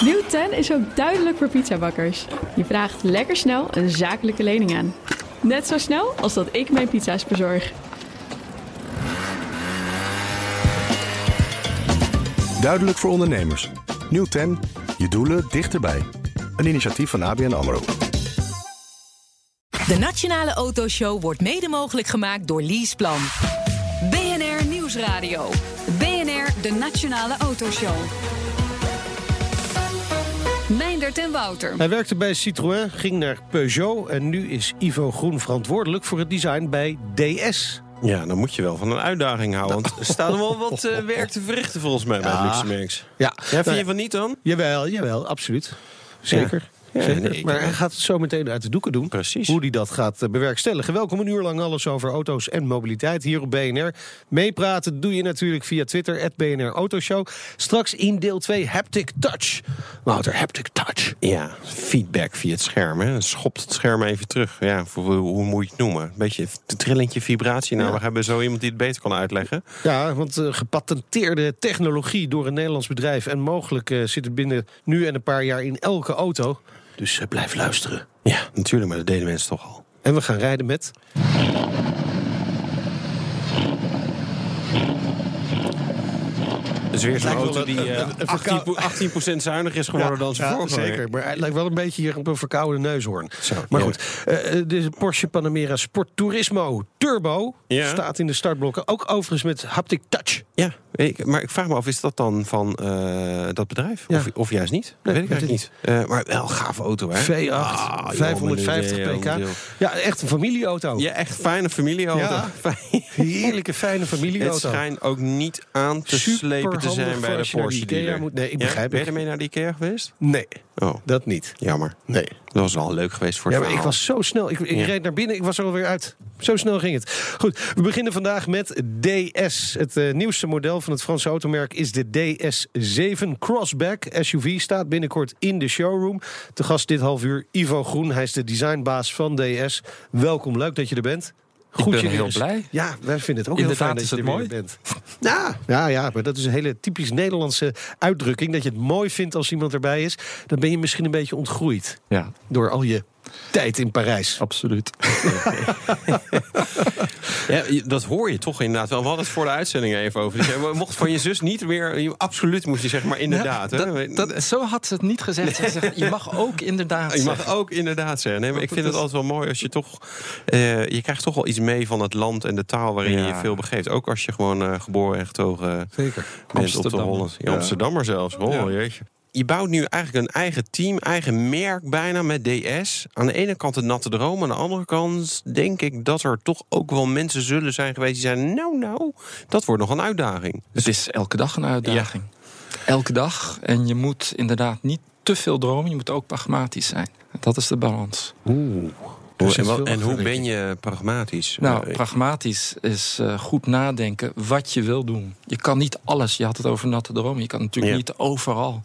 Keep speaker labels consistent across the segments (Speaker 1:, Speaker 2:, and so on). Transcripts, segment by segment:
Speaker 1: Nieuw 10 is ook duidelijk voor pizzabakkers. Je vraagt lekker snel een zakelijke lening aan. Net zo snel als dat ik mijn pizza's bezorg.
Speaker 2: Duidelijk voor ondernemers. Nieuw 10. Je doelen dichterbij. Een initiatief van ABN AMRO.
Speaker 3: De Nationale Autoshow wordt mede mogelijk gemaakt door Leaseplan.
Speaker 4: BNR Nieuwsradio. BNR, de Nationale Autoshow. Meindert en Wouter.
Speaker 5: Hij werkte bij Citroën, ging naar Peugeot en nu is Ivo Groen verantwoordelijk voor het design bij DS.
Speaker 6: Ja, dan moet je wel van een uitdaging houden. Want er staat er wel wat uh, werk te verrichten volgens mij bij
Speaker 5: Ja.
Speaker 6: Luxemburgs.
Speaker 5: Ja,
Speaker 6: Ja, vind
Speaker 5: Nou,
Speaker 6: je van niet dan?
Speaker 5: Jawel, jawel, absoluut. Zeker.
Speaker 6: Ja, Nee,
Speaker 5: maar hij gaat het zo meteen uit de doeken doen.
Speaker 6: Precies.
Speaker 5: Hoe hij dat gaat eh, bewerkstelligen. Welkom een uur lang alles over auto's en mobiliteit hier op BNR. Meepraten doe je natuurlijk via Twitter, at BNR Autoshow. Straks in deel 2 Haptic Touch. Wouter, Haptic Touch.
Speaker 6: Ja, feedback via het scherm. Hè. Schopt het scherm even terug. Ja, voor, hoe- hoe moet je het noemen? Een beetje een trillentje vibratie. Nou,
Speaker 5: Ja.
Speaker 6: we hebben zo iemand die het beter kan uitleggen.
Speaker 5: Ja, want eh, gepatenteerde technologie door een Nederlands bedrijf. En mogelijk eh, zit het binnen nu en een paar jaar in elke auto. Dus eh, blijf luisteren.
Speaker 6: Ja, natuurlijk, maar dat deden mensen toch al.
Speaker 5: En we gaan rijden met...
Speaker 6: Dus weer zo'n auto die eh,
Speaker 5: een- een
Speaker 6: 18,
Speaker 5: verkou-
Speaker 6: 18% zuiniger is geworden dan zijn
Speaker 5: ja,
Speaker 6: vorige.
Speaker 5: zeker. Maar hij lijkt wel een beetje hier op een verkoude neushoorn.
Speaker 6: Zo,
Speaker 5: maar
Speaker 6: ja.
Speaker 5: goed, eh, eh, de Porsche Panamera Sport Turismo Turbo staat in de startblokken. Ook overigens met haptic touch.
Speaker 6: Ja, maar ik vraag me af, is dat dan van eh, dat bedrijf? Of, of juist niet? Dat
Speaker 5: Nee,
Speaker 6: weet ik eigenlijk niet. Eh, maar wel een gave auto, hè?
Speaker 5: V8,
Speaker 6: Ah, joh,
Speaker 5: 550
Speaker 6: maar dit,
Speaker 5: pk.
Speaker 6: eh,
Speaker 5: Ja, echt een familieauto.
Speaker 6: Ja, echt fijne familieauto.
Speaker 5: Heerlijke, fijne
Speaker 6: Het
Speaker 5: familieauto.
Speaker 6: schijnt ook niet aan te slepen te zijn bij de Porsche
Speaker 5: Ikea
Speaker 6: dealer.
Speaker 5: moet. Nee, ik
Speaker 6: Ja?
Speaker 5: begrijp
Speaker 6: Ben je ermee naar de Ikea geweest?
Speaker 5: Nee,
Speaker 6: Oh,
Speaker 5: dat niet.
Speaker 6: jammer.
Speaker 5: Nee.
Speaker 6: Dat was wel leuk geweest voor
Speaker 5: Ja, maar ik was zo snel. Ik, ik
Speaker 6: Ja.
Speaker 5: reed naar binnen, ik was er alweer uit. Zo snel ging het. Goed, we beginnen vandaag met DS. Het eh, nieuwste model van het Franse automerk is de DS7 Crossback SUV. Staat binnenkort in de showroom. Te gast dit half uur Ivo Groen. Hij is de designbaas van DS. Welkom, leuk dat je er bent. Goed
Speaker 7: ben
Speaker 5: je
Speaker 7: heel
Speaker 5: eens-
Speaker 7: blij.
Speaker 5: Ja, wij vinden het ook
Speaker 7: Inderdaad
Speaker 5: heel fijn dat je er weer
Speaker 7: mooi.
Speaker 5: bent. Ja, ja, ja, maar dat is een hele typisch Nederlandse uitdrukking. Dat je het mooi vindt als iemand erbij is. Dan ben je misschien een beetje ontgroeid
Speaker 7: Ja,
Speaker 5: door al je tijd in Parijs.
Speaker 7: absoluut.
Speaker 6: Ja, dat hoor je toch inderdaad wel. We hadden het voor de uitzending even over. Dus je mocht van je zus niet meer... je- Absoluut moest je zeggen, maar inderdaad. hè?
Speaker 7: Dat, dat, zo had ze het niet gezegd. Ze zegt, je mag ook inderdaad
Speaker 6: Je mag
Speaker 7: zeggen.
Speaker 6: ook inderdaad zeggen. Nee, maar ik vind
Speaker 7: het
Speaker 6: altijd wel mooi als je toch... eh, je krijgt toch wel iets mee van het land en de taal waarin je
Speaker 7: Ja.
Speaker 6: je veel begeeft. Ook als je gewoon eh, geboren en getogen
Speaker 5: Zeker.
Speaker 6: bent op de
Speaker 7: Amsterdammer.
Speaker 6: Holland. Ja, Amsterdammer zelfs. Oh,
Speaker 7: Ja.
Speaker 6: jeetje. Je bouwt nu eigenlijk een eigen team, eigen merk bijna met DS. Aan de ene kant een natte droom. Aan de andere kant denk ik dat er toch ook wel mensen zullen zijn geweest... die zeiden, nou, nou, dat wordt nog een uitdaging.
Speaker 7: Het is elke dag een uitdaging. Elke dag. En je moet inderdaad niet te veel dromen. Je moet ook pragmatisch zijn. Dat is de balans.
Speaker 5: Oeh.
Speaker 6: En, wat-
Speaker 5: veel
Speaker 6: en hoe ben je pragmatisch?
Speaker 7: Nou,
Speaker 6: Eh,
Speaker 7: pragmatisch is eh, goed nadenken wat je wil doen. Je kan niet alles. Je had het over natte dromen. Je kan natuurlijk
Speaker 6: Ja.
Speaker 7: niet overal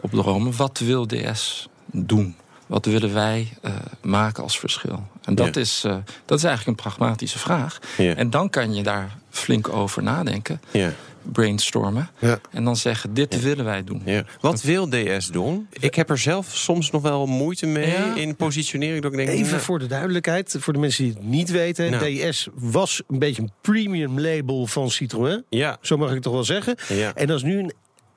Speaker 7: op dromen. Wat wil DS doen? Wat willen wij eh, maken als verschil? En dat,
Speaker 6: Ja.
Speaker 7: is, eh, dat is eigenlijk een pragmatische vraag.
Speaker 6: Ja.
Speaker 7: En dan kan je daar flink over nadenken,
Speaker 6: ja,
Speaker 7: brainstormen.
Speaker 5: Ja.
Speaker 7: En dan zeggen, dit willen wij doen.
Speaker 6: ja. Wat wil DS doen? Ik heb er zelf soms nog wel moeite mee
Speaker 7: Ja.
Speaker 6: in positionering. Dat ik denk,
Speaker 5: Even
Speaker 6: nou,
Speaker 5: voor de duidelijkheid, voor de mensen die het niet weten.
Speaker 6: Nou.
Speaker 5: DS was een beetje een premium label van Citroën.
Speaker 6: Ja,
Speaker 5: Zo mag ik het toch wel zeggen.
Speaker 6: ja.
Speaker 5: En dat is nu een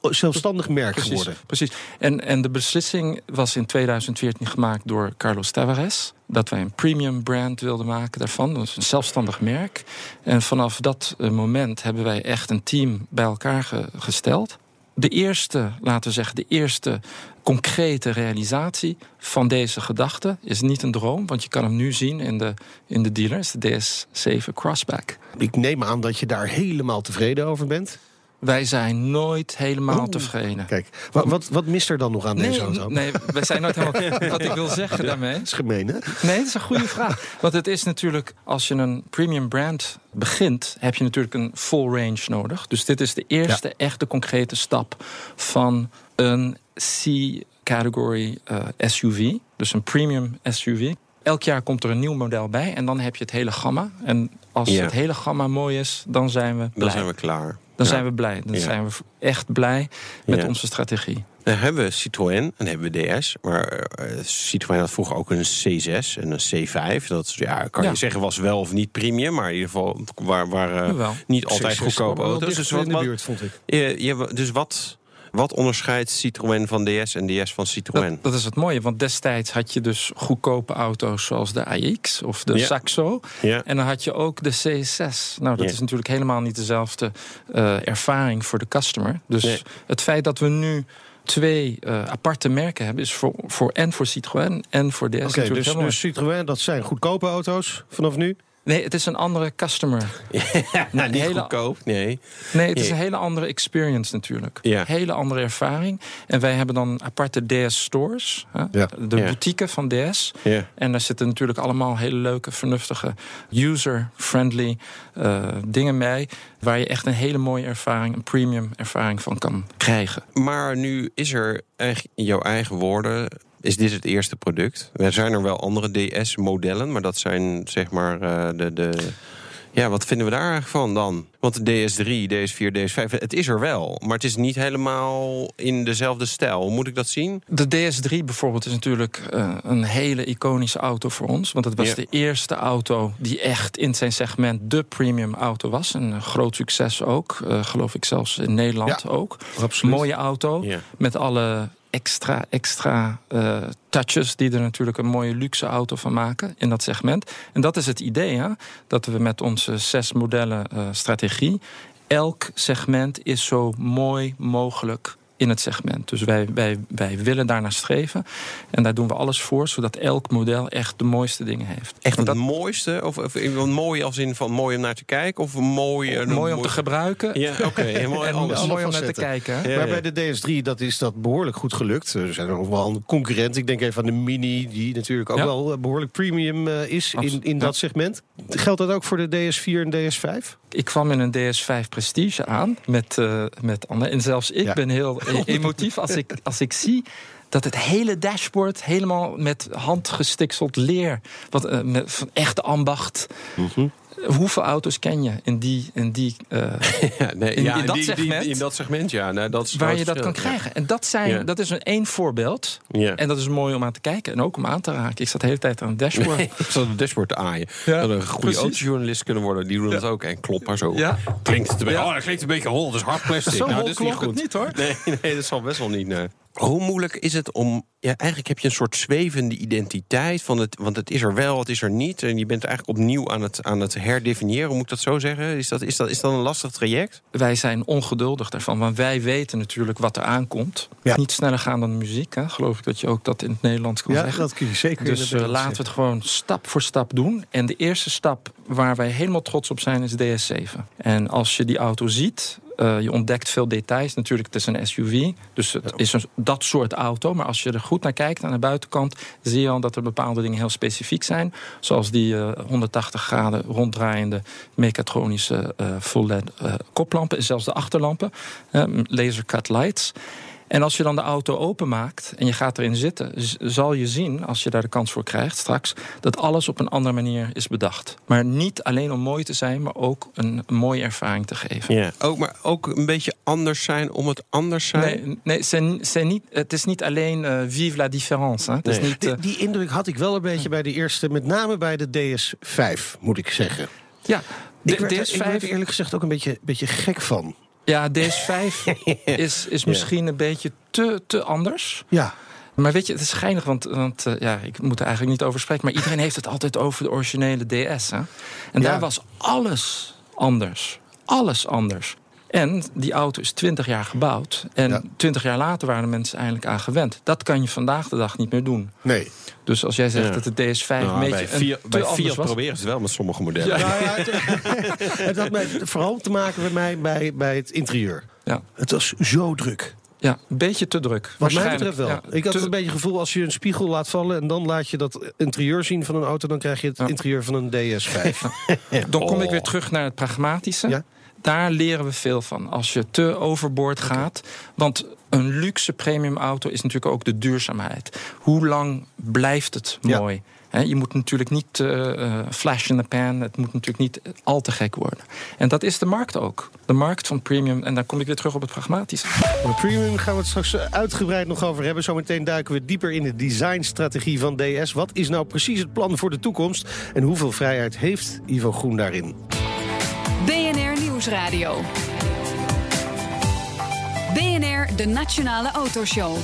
Speaker 5: zelfstandig merk
Speaker 7: Precies,
Speaker 5: geworden.
Speaker 7: precies. En, en de beslissing was in 2014 gemaakt door Carlos Tavares. Dat wij een premium brand wilden maken daarvan. Is een zelfstandig merk. En vanaf dat eh, moment hebben wij echt een team bij elkaar ge- gesteld. De eerste, laten we zeggen, de eerste concrete realisatie van deze gedachte is niet een droom. Want je kan hem nu zien in de, in de dealers, de DS7 Crossback.
Speaker 5: Ik neem aan dat je daar helemaal tevreden over bent.
Speaker 7: Wij zijn nooit helemaal
Speaker 5: Oeh.
Speaker 7: tevreden.
Speaker 5: Kijk, wat, wat, wat mist er dan nog aan deze
Speaker 7: Nee,
Speaker 5: auto?
Speaker 7: nee, we zijn nooit helemaal. Wat ik wil zeggen daarmee.
Speaker 5: Dat is gemeen, hè?
Speaker 7: Nee, dat is een goede vraag. Want het is natuurlijk, als je een premium brand begint, heb je natuurlijk een full range nodig. Dus dit is de eerste echte concrete stap van een C-category eh, SUV. Dus een premium SUV. Elk jaar komt er een nieuw model bij en dan heb je het hele gamma. En als
Speaker 6: Ja.
Speaker 7: het hele gamma mooi is, dan zijn we blij.
Speaker 6: Dan zijn we klaar.
Speaker 7: Dan
Speaker 6: Ja.
Speaker 7: zijn we blij. Dan
Speaker 6: Ja.
Speaker 7: zijn we echt blij met
Speaker 6: Ja.
Speaker 7: onze strategie.
Speaker 6: Dan hebben we Citroën en hebben we DS. Maar eh, Citroën had vroeger ook een C6 en een C5. Dat ja, kan
Speaker 7: Ja.
Speaker 6: je zeggen was wel of niet premium. Maar in ieder geval waar, waar eh, niet altijd
Speaker 5: C6
Speaker 6: goedkope auto's. Dus
Speaker 5: in
Speaker 6: wat,
Speaker 5: de buurt, vond ik.
Speaker 6: eh, je- dus wat, wat onderscheidt Citroën van DS en DS van Citroën?
Speaker 7: Dat, dat is het mooie, want destijds had je dus goedkope auto's zoals de AX of de
Speaker 6: Ja.
Speaker 7: Saxo.
Speaker 6: ja.
Speaker 7: En dan had je ook de CS6. Nou, dat
Speaker 6: Ja.
Speaker 7: is natuurlijk helemaal niet dezelfde eh, ervaring voor de customer. Dus
Speaker 6: Nee.
Speaker 7: het feit dat we nu twee eh, aparte merken hebben, is voor, voor en voor Citroën en voor DS
Speaker 5: Oké, dus, dus Citroën, dat zijn goedkope auto's vanaf nu.
Speaker 7: Nee, het is een andere customer.
Speaker 6: Nou, niet
Speaker 7: hele-
Speaker 6: goedkoop, nee.
Speaker 7: Nee, het is een hele andere experience natuurlijk.
Speaker 6: Ja.
Speaker 7: Hele andere ervaring. En wij hebben dan aparte DS-stores.
Speaker 5: Ja.
Speaker 7: De
Speaker 6: Ja.
Speaker 7: boutique van DS.
Speaker 6: Ja.
Speaker 7: En daar zitten natuurlijk allemaal hele leuke, vernuftige, user-friendly eh, dingen bij. Waar je echt een hele mooie ervaring, een premium ervaring van kan krijgen.
Speaker 6: Maar nu is er in jouw eigen woorden. Is dit het eerste product? Er zijn er wel andere DS-modellen, maar dat zijn zeg maar eh, de, de. Ja, wat vinden we daar eigenlijk van dan? Want de DS3, DS4, DS5, het is er wel. Maar het is niet helemaal in dezelfde stijl. Hoe moet ik dat zien?
Speaker 7: De DS3 bijvoorbeeld is natuurlijk eh, een hele iconische auto voor ons. Want het was
Speaker 6: Ja.
Speaker 7: de eerste auto die echt in zijn segment de premium auto was. Een groot succes ook. eh, geloof ik zelfs in Nederland
Speaker 5: Ja,
Speaker 7: ook.
Speaker 5: Absoluut.
Speaker 7: Mooie auto.
Speaker 6: Ja.
Speaker 7: Met alle extra, extra eh, touches die er natuurlijk een mooie luxe auto van maken in dat segment. En dat is het idee, hè? dat we met onze zes modellen eh, strategie elk segment is zo mooi mogelijk in het segment. Dus wij, wij, wij willen daar naar streven. En daar doen we alles voor, zodat elk model echt de mooiste dingen heeft.
Speaker 6: Echt het
Speaker 7: dat,
Speaker 6: mooiste? Of, of mooi als in van mooi om naar te kijken? Of mooi...
Speaker 7: mooi om te gebruiken.
Speaker 6: Ja, oké. mooi
Speaker 7: en
Speaker 6: alles.
Speaker 7: mooi om naar te kijken.
Speaker 6: Ja,
Speaker 5: maar
Speaker 6: ja.
Speaker 5: bij de DS3 dat is dat behoorlijk goed gelukt. Er zijn er nog wel een concurrent. Ik denk even aan de Mini, die natuurlijk ook
Speaker 7: Ja.
Speaker 5: wel eh, behoorlijk premium eh, is in,
Speaker 7: Absoluut,
Speaker 5: in
Speaker 7: ja.
Speaker 5: dat segment. Geldt dat ook voor de DS4 en DS5?
Speaker 7: Ik kwam in een DS5 Prestige aan met, eh, met Anne. En zelfs ik
Speaker 5: Ja.
Speaker 7: ben heel emotief als ik, als ik zie dat het hele dashboard helemaal met handgestikseld leer. Wat, eh, met, van echte ambacht. Hoeveel auto's ken je in die, in die eh,
Speaker 6: Ja, nee,
Speaker 7: In-
Speaker 6: ja,
Speaker 7: in dat
Speaker 6: die- die-
Speaker 7: segment?
Speaker 6: in dat segment, ja. Nou, dat is
Speaker 7: waar je dat kan krijgen? En dat, zijn,
Speaker 6: Ja.
Speaker 7: dat is een één voorbeeld.
Speaker 6: Ja.
Speaker 7: En dat is mooi om aan te kijken en ook om aan te raken. Ik zat de hele tijd aan het dashboard.
Speaker 6: Nee, ik zat het dashboard te aaien.
Speaker 7: Ja,
Speaker 6: dat een goede autojournalist kunnen worden. Die doen dat ook. En klopt maar zo.
Speaker 7: Ja.
Speaker 6: Klinkt het een beetje...
Speaker 7: Ja.
Speaker 6: Oh, dat klinkt een beetje hol. Dat is hard plastic.
Speaker 7: Zo
Speaker 6: nou,
Speaker 7: hol
Speaker 6: dat is niet
Speaker 7: klonk het niet, hoor.
Speaker 6: Nee, nee, dat zal best wel niet. Nee. Hoe moeilijk is het om... Ja, eigenlijk heb je een soort zwevende identiteit. Van het, want het is er wel, het is er niet. En je bent eigenlijk opnieuw aan het, aan het herdefiniëren. Moet ik dat zo zeggen? Is dat, is, dat, is dat een lastig traject?
Speaker 7: wij zijn ongeduldig daarvan. Want wij weten natuurlijk wat er aankomt.
Speaker 5: Ja.
Speaker 7: Niet sneller gaan dan de muziek. Hè? Geloof ik dat je ook dat in het Nederlands kan
Speaker 5: Ja,
Speaker 7: zeggen.
Speaker 5: dat kun je zeker
Speaker 7: Dus eh, laten we het gewoon stap voor stap doen. En de eerste stap waar wij helemaal trots op zijn is DS7. En als je die auto ziet, eh, je ontdekt veel details. Natuurlijk, het is een SUV, dus het is een, dat soort auto. Maar als je er goed naar kijkt aan de buitenkant... zie je al dat er bepaalde dingen heel specifiek zijn. Zoals die eh, 180 graden ronddraaiende mechatronische eh full LED eh, koplampen. En zelfs de achterlampen, eh, laser cut lights. En als je dan de auto openmaakt en je gaat erin zitten, zal je zien, als je daar de kans voor krijgt straks, dat alles op een andere manier is bedacht. Maar niet alleen om mooi te zijn, maar ook een, een mooie ervaring te geven.
Speaker 6: Ja. Ook, maar ook een beetje anders zijn om het anders zijn?
Speaker 7: Nee, nee c'est- c'est niet, het is niet alleen eh, vive la différence. Hè. Het is niet, eh,
Speaker 5: Die, die indruk had ik wel een beetje bij de eerste, met name bij de DS5, moet ik zeggen.
Speaker 7: ja,
Speaker 5: Ik
Speaker 7: de,
Speaker 5: werd, er- ik werd er
Speaker 7: DS5,
Speaker 5: eerlijk gezegd ook een beetje, beetje gek van.
Speaker 7: Ja, DS5 is, is misschien een beetje te, te anders.
Speaker 5: Ja,
Speaker 7: Maar weet je, het is geinig, want, want eh, ja, ik moet er eigenlijk niet over spreken. Maar iedereen heeft het altijd over de originele DS. Hè? En
Speaker 5: Ja.
Speaker 7: daar was alles anders. Alles anders. En die auto is 20 jaar gebouwd. En
Speaker 5: Ja.
Speaker 7: 20 jaar later waren de mensen eindelijk aan gewend. Dat kan je vandaag de dag niet meer doen.
Speaker 5: nee.
Speaker 7: Dus als jij zegt
Speaker 6: Ja.
Speaker 7: dat de DS5 een
Speaker 6: Nou,
Speaker 7: beetje
Speaker 6: bij
Speaker 7: een te
Speaker 6: bij Fiat
Speaker 7: was.
Speaker 6: proberen ze het wel met sommige modellen.
Speaker 7: Ja.
Speaker 5: Nou ja, het, het had mij vooral te maken bij mij bij, bij het interieur.
Speaker 7: Ja.
Speaker 5: Het was zo druk.
Speaker 7: Ja, een beetje te druk.
Speaker 5: Wat mij
Speaker 7: Waarschijnlijk.
Speaker 5: betreft wel.
Speaker 7: Ja,
Speaker 5: ik had
Speaker 7: te-
Speaker 5: een beetje het gevoel als je een spiegel laat vallen... en dan laat je dat interieur zien van een auto... dan krijg je het
Speaker 7: Ja.
Speaker 5: interieur van een DS5.
Speaker 7: Dan kom ik
Speaker 6: Oh.
Speaker 7: weer terug naar het pragmatische. Daar leren we veel van. Als je te overboord gaat. Want een luxe premium auto is natuurlijk ook de duurzaamheid. Hoe lang blijft het
Speaker 5: Ja.
Speaker 7: mooi? Je moet natuurlijk niet eh, eh, flash in the pan. Het moet natuurlijk niet al te gek worden. En dat is de markt ook. De markt van premium. En dan kom ik weer terug op het pragmatische.
Speaker 5: Premium gaan we het straks uitgebreid nog over hebben. Zometeen duiken we dieper in de designstrategie van DS. Wat is nou precies het plan voor de toekomst? En hoeveel vrijheid heeft Ivo Groen daarin?
Speaker 4: BNR Nieuwsradio. BNR, de Nationale Autoshow.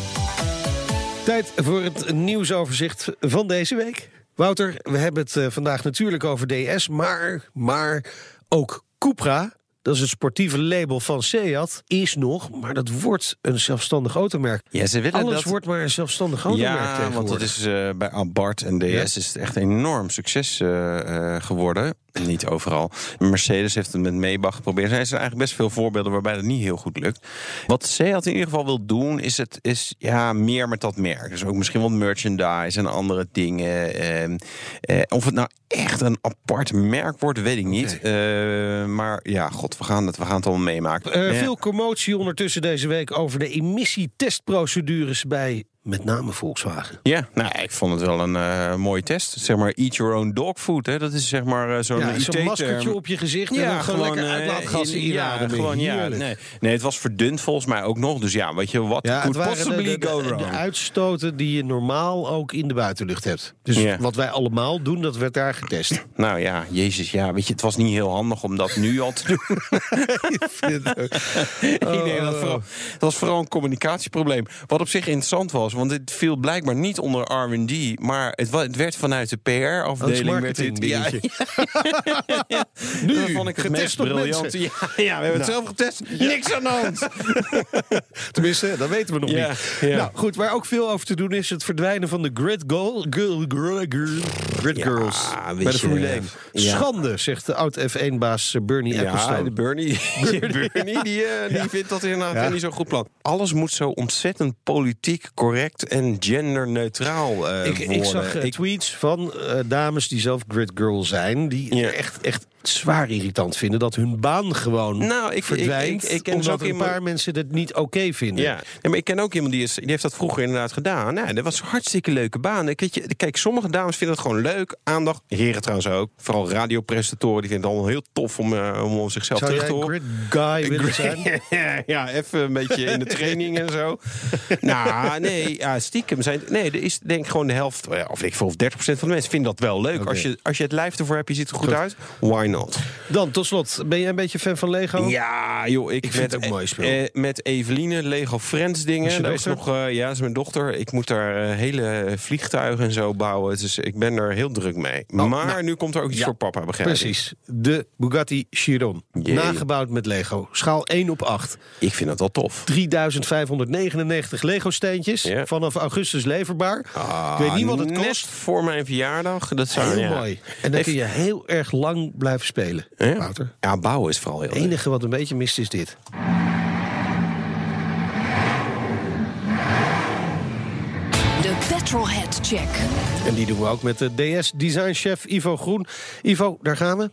Speaker 5: Tijd voor het nieuwsoverzicht van deze week. Wouter, we hebben het eh, vandaag natuurlijk over DS, maar, maar ook Cupra. Dat is het sportieve label van Seat. Is nog, maar dat wordt een zelfstandig automerk.
Speaker 6: Ja, ze willen
Speaker 5: Alles
Speaker 6: dat...
Speaker 5: wordt maar een zelfstandig automerk
Speaker 6: Ja, want dat is eh, bij Abarth en DS
Speaker 5: Ja.
Speaker 6: is het echt een enorm succes eh, eh, geworden. Niet overal. Mercedes heeft het met Maybach geprobeerd. Er zijn eigenlijk best veel voorbeelden waarbij dat niet heel goed lukt. Wat Seat in ieder geval wil doen, is, het, is ja, meer met dat merk. Dus ook misschien wat merchandise en andere dingen. Ehm, eh, of het nou echt een apart merk wordt, weet ik niet. Eh, maar ja, god, we gaan het, we gaan het allemaal meemaken.
Speaker 5: Eh,
Speaker 6: Ja.
Speaker 5: Veel commotie ondertussen deze week over de emissietestprocedures bij met name Volkswagen.
Speaker 6: Ja, nou, ik vond het wel een eh, mooie test. Zeg maar, eat your own dog food. Hè? Dat is zeg maar eh, zo'n
Speaker 5: Ja, zo'n maskertje op je gezicht en dan gewoon lekker
Speaker 6: eh,
Speaker 5: uitlaatgassen
Speaker 6: in- ja, gewoon, ja, nee. nee, het was verdund volgens mij ook nog. Dus ja, weet je, wat
Speaker 5: Ja, het
Speaker 6: could
Speaker 5: de,
Speaker 6: possibly
Speaker 5: de,
Speaker 6: go
Speaker 5: de,
Speaker 6: wrong?
Speaker 5: de uitstoten die je normaal ook in de buitenlucht hebt. Dus
Speaker 6: Ja.
Speaker 5: wat wij allemaal doen, dat werd daar getest.
Speaker 6: Nou ja, jezus, ja, weet je, het was niet heel handig om dat nu al te doen. Ik denk dat, vooral, dat was vooral een communicatieprobleem. Wat op zich interessant was, want dit viel blijkbaar niet onder R&D, maar het, wa- het werd vanuit de PR-afdeling. werd dit- ja,
Speaker 5: marketingdingetje.
Speaker 6: nu,
Speaker 5: Nu,
Speaker 6: dat vond ik het
Speaker 5: getest op
Speaker 6: briljante.
Speaker 5: mensen.
Speaker 6: Ja, ja, we hebben het zelf getest. Niks aan de hand.
Speaker 5: Tenminste, dat weten we nog
Speaker 6: Ja,
Speaker 5: niet.
Speaker 6: ja.
Speaker 5: Nou goed, waar ook veel over te doen is het verdwijnen van de grid, goal, girl, girl, girl- grid
Speaker 6: Ja,
Speaker 5: girls bij de Formule 1.
Speaker 6: ja.
Speaker 5: Schande, zegt de oud F1-baas Bernie
Speaker 6: Ja,
Speaker 5: Ecclestone.
Speaker 6: de Bernie, Bernie die, eh, die vindt dat inderdaad
Speaker 5: Ja.
Speaker 6: niet zo'n goed plan. Alles moet zo ontzettend politiek correct en genderneutraal eh
Speaker 5: Ik,
Speaker 6: worden.
Speaker 5: ik zag eh, tweets van eh, dames die zelf grid girl zijn... die
Speaker 6: Ja.
Speaker 5: echt, echt zwaar irritant vinden dat hun baan gewoon
Speaker 6: Nou, ik-
Speaker 5: verdwijnt...
Speaker 6: ik- ik- ik ken dus
Speaker 5: omdat
Speaker 6: ook
Speaker 5: een
Speaker 6: iemand-
Speaker 5: paar mensen het niet oké vinden.
Speaker 6: Ja, maar ik ken ook iemand die, is, die heeft dat vroeger inderdaad gedaan. Nou, dat was een hartstikke leuke baan. Je, kijk, sommige dames vinden het gewoon leuk. Aandacht, heren trouwens ook. Vooral radiopresentatoren, die vinden het allemaal heel tof om, eh, om zichzelf
Speaker 5: Zou
Speaker 6: terug te horen.
Speaker 5: guy willen zijn?
Speaker 6: ja, even een beetje in de training en zo. nou, nee, ja, stiekem zijn. Nee, er is denk ik gewoon de helft, eh, of ik veel, of 30% van de mensen vinden dat wel leuk. Als, je, als je het lijf ervoor hebt, je ziet er goed,
Speaker 5: Goed.
Speaker 6: uit. Why not?
Speaker 5: Dan, tot slot, ben jij een beetje fan van Lego?
Speaker 6: Ja, joh, ik,
Speaker 5: Ik vind het ook mooi spel.
Speaker 6: eh, met Eveline, Lego Friends dingen. Daar is nog, eh, ja, dat is mijn dochter. Ik moet daar eh, hele vliegtuigen en zo bouwen. Dus ik ben er heel druk mee. maar
Speaker 5: nou.
Speaker 6: nu komt er ook iets
Speaker 5: Ja,
Speaker 6: voor papa, begrijp.
Speaker 5: Precies. De Bugatti Chiron.
Speaker 6: Jee.
Speaker 5: Nagebouwd met Lego. Schaal 1 op 8.
Speaker 6: Ik vind dat wel tof.
Speaker 5: 3599 Lego-steentjes. Vanaf augustus leverbaar. ik weet niet wat het kost.
Speaker 6: voor mijn verjaardag. Dat zou,
Speaker 5: Heel
Speaker 6: ja.
Speaker 5: mooi. En dan kun je heel erg lang blijven spelen.
Speaker 6: Ja?
Speaker 5: Wouter.
Speaker 6: Ja, bouwen is vooral heel
Speaker 5: Het
Speaker 6: leuk.
Speaker 5: enige wat een beetje mist is dit.
Speaker 4: De Petrolhead Check.
Speaker 5: En die doen we ook met de DS-designchef Ivo Groen. Ivo, daar gaan we.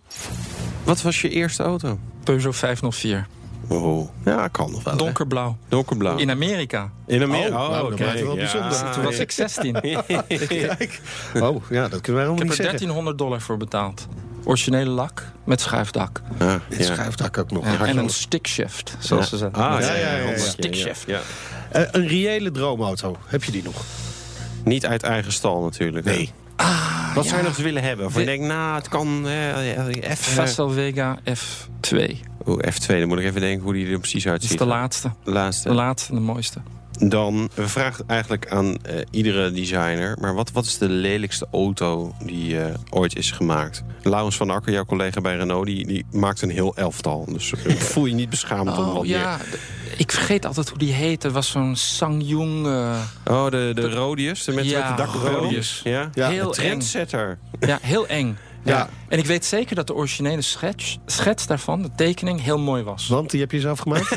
Speaker 6: Wat was je eerste auto?
Speaker 7: Peugeot 504.
Speaker 6: Oh, ja, kan nog wel. hè?
Speaker 7: Donkerblauw.
Speaker 6: Donkerblauw.
Speaker 7: In Amerika.
Speaker 6: In Amerika.
Speaker 5: Oh, nou, dat maakt het wel
Speaker 6: Ja.
Speaker 5: bijzonder.
Speaker 7: Toen was ik 16.
Speaker 5: Kijk. Oh, ja, dat kunnen wij helemaal
Speaker 7: Ik heb
Speaker 5: niet
Speaker 7: er
Speaker 5: zeggen.
Speaker 7: 1300 dollar voor betaald. Originele lak met schuifdak.
Speaker 6: Ah,
Speaker 5: schuifdak ook nog.
Speaker 7: Ja, en een stickshift, zoals ze zeggen.
Speaker 6: Ah,
Speaker 5: Ja, ja, ja, ja.
Speaker 6: ja.
Speaker 7: Stickshift.
Speaker 6: Ja.
Speaker 5: Eh, een reële droomauto. Heb je die nog?
Speaker 6: Niet uit eigen stal natuurlijk.
Speaker 5: Nee.
Speaker 6: Wat zou je nog eens willen hebben? Waarvan je
Speaker 7: De-
Speaker 6: denkt, nou, het kan eh, F,
Speaker 7: Vestel Vega F2.
Speaker 6: oh, F2, dan moet ik even denken hoe die er precies
Speaker 7: Dat
Speaker 6: uitziet.
Speaker 7: is de laatste.
Speaker 6: De laatste.
Speaker 7: De laatste en de mooiste.
Speaker 6: Dan, we vragen eigenlijk aan eh, iedere designer... maar wat, wat is de lelijkste auto die eh, ooit is gemaakt? Laurens van Akker, jouw collega bij Renault... die, die maakt een heel elftal. Dus eh, voel je niet beschaamd om wat
Speaker 7: Oh
Speaker 6: meer...
Speaker 7: ja, ik vergeet altijd hoe die heette. Het was zo'n Sangyong. eh
Speaker 6: Oh, de, de Rodius, de met,
Speaker 7: Ja,
Speaker 6: met de dakrood.
Speaker 7: Rodius.
Speaker 6: Ja?
Speaker 5: Ja,
Speaker 7: heel
Speaker 6: Een
Speaker 7: eng.
Speaker 6: trendsetter.
Speaker 7: Ja, heel eng.
Speaker 5: Ja.
Speaker 7: Ja. En ik weet zeker dat de originele schets, schets daarvan, de tekening, heel mooi was.
Speaker 5: Want die heb je zelf gemaakt?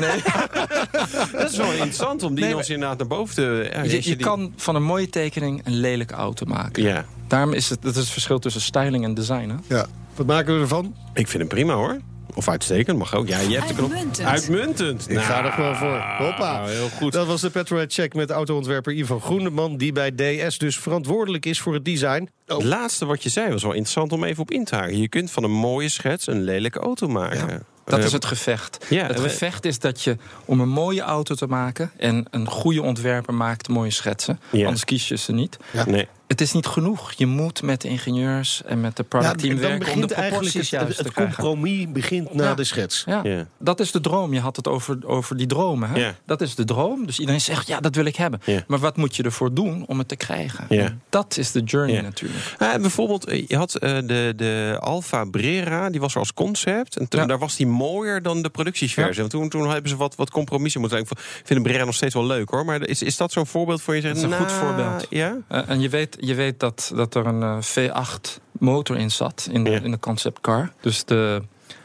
Speaker 6: Dat is wel interessant om die
Speaker 7: Nee,
Speaker 6: nog eens inderdaad naar boven te... Ja,
Speaker 7: Je,
Speaker 6: jeetje,
Speaker 7: je
Speaker 6: die-
Speaker 7: kan van een mooie tekening een lelijke auto maken.
Speaker 6: Ja,
Speaker 7: Daarom is het, dat is het verschil tussen styling en design. Hè?
Speaker 5: Ja. Wat maken we ervan?
Speaker 6: ik vind hem prima hoor. Of uitstekend, mag ook. Ja, je hebt de knop.
Speaker 4: Uitmuntend.
Speaker 6: Uitmuntend.
Speaker 5: Ik ga er gewoon voor. Hoppa.
Speaker 6: Nou, heel goed.
Speaker 5: Dat was de Petrolhead Check met autoontwerper Ivan Groeneman... die bij DS dus verantwoordelijk is voor het design. Oh.
Speaker 6: Het laatste wat je zei was wel interessant om even op in te haken. Je kunt van een mooie schets een lelijke auto maken.
Speaker 7: Dat
Speaker 6: Eh,
Speaker 7: is het gevecht.
Speaker 6: ja,
Speaker 7: het gevecht is dat je om een mooie auto te maken... en een goede ontwerper maakt mooie schetsen.
Speaker 6: Ja.
Speaker 7: Anders kies je ze niet.
Speaker 6: Nee.
Speaker 7: Het is niet genoeg. Je moet met de ingenieurs en met de product team
Speaker 5: dan
Speaker 7: werken... om de proporties
Speaker 5: het,
Speaker 7: juist
Speaker 5: het
Speaker 7: te krijgen.
Speaker 5: compromis begint na
Speaker 7: Ja.
Speaker 5: de schets.
Speaker 7: Ja.
Speaker 6: Ja.
Speaker 7: Dat is de droom. Je had het over, over die dromen. Hè?
Speaker 6: Ja.
Speaker 7: Dat is de droom. Dus iedereen zegt, ja, dat wil ik hebben.
Speaker 6: Ja.
Speaker 7: Maar wat moet je ervoor doen om het te krijgen? Dat is de journey
Speaker 6: Ja.
Speaker 7: natuurlijk.
Speaker 6: Bijvoorbeeld, eh, je had eh, de, de Alfa Brera, die was er als concept. En toen,
Speaker 7: Ja.
Speaker 6: daar was die mooier dan de productieversie. Want toen, toen hebben ze wat, wat compromissen moeten maken. Ik vind de Brera nog steeds wel leuk hoor. Maar is, is dat zo'n voorbeeld voor je? Zegt,
Speaker 7: Dat is een goed
Speaker 6: nou,
Speaker 7: voorbeeld.
Speaker 6: Ja?
Speaker 7: Eh, en je weet, je weet dat, dat er een eh, V8 motor in zat in de,
Speaker 6: Ja.
Speaker 7: in de concept car. Dus de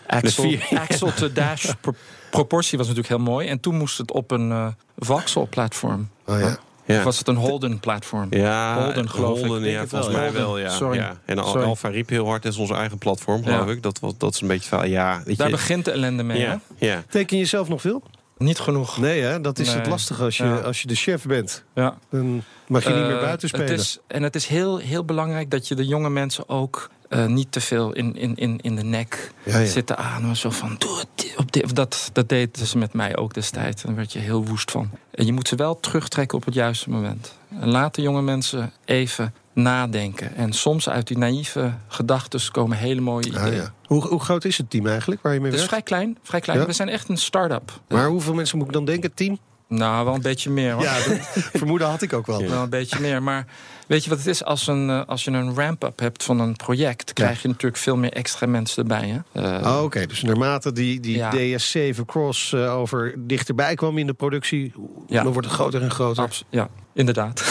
Speaker 7: axle, to dash pro- proportie was natuurlijk heel mooi. En toen moest het op een eh Vauxhall platform.
Speaker 5: Oh, ja.
Speaker 6: Ja.
Speaker 7: Of was het een Holden platform?
Speaker 6: Ja,
Speaker 7: Holden, geloof ik.
Speaker 6: Holden,
Speaker 7: Denk
Speaker 6: ja,
Speaker 7: het
Speaker 6: volgens
Speaker 7: wel,
Speaker 6: mij
Speaker 7: ja.
Speaker 6: wel, ja.
Speaker 7: Sorry.
Speaker 6: ja. En Al-
Speaker 7: Sorry.
Speaker 6: Alfa riep heel hard, dat is onze eigen platform, geloof
Speaker 7: Ja.
Speaker 6: ik. Dat, was- dat is een beetje ja, weet
Speaker 7: Daar
Speaker 6: je,
Speaker 7: begint de ellende mee.
Speaker 6: ja,
Speaker 7: Hè?
Speaker 6: ja.
Speaker 5: Teken je zelf nog veel?
Speaker 7: Niet genoeg.
Speaker 5: Nee, hè? dat is het lastige als je,
Speaker 7: Ja.
Speaker 5: als je de chef bent.
Speaker 7: Ja.
Speaker 5: Dan mag je niet meer
Speaker 7: Eh,
Speaker 5: buiten spelen.
Speaker 7: Het is, en het is heel, heel belangrijk dat je de jonge mensen ook eh, niet te veel in, in, in, in de nek
Speaker 5: Ja, ja.
Speaker 7: zitten aan. Zo van, doe het op Dat, dat deden ze met mij ook destijds. Daar werd je heel woest van. En je moet ze wel terugtrekken op het juiste moment. En laat de jonge mensen even nadenken. En soms uit die naïeve gedachten komen hele mooie ideeën.
Speaker 5: Ah, ja. hoe, hoe groot is het team eigenlijk waar je mee
Speaker 7: Het is
Speaker 5: werkt?
Speaker 7: vrij klein, vrij klein.
Speaker 5: Ja?
Speaker 7: We zijn echt een start-up.
Speaker 5: Maar hoeveel mensen moet ik dan denken? Tien?
Speaker 7: Nou, wel een beetje meer hoor.
Speaker 5: Ja, dat vermoeden had ik ook wel.
Speaker 7: Wel een beetje meer. Maar weet je wat het is? Als, een, eh, als je een ramp-up hebt van een project, krijg je natuurlijk veel meer extra mensen erbij. Hè? Eh,
Speaker 5: Oh, Oké, dus naarmate die, die
Speaker 7: Ja.
Speaker 5: DS7 Cross eh, over dichterbij kwam in de productie,
Speaker 7: Ja.
Speaker 5: dan wordt het groter en groter.
Speaker 7: abs- ja, inderdaad.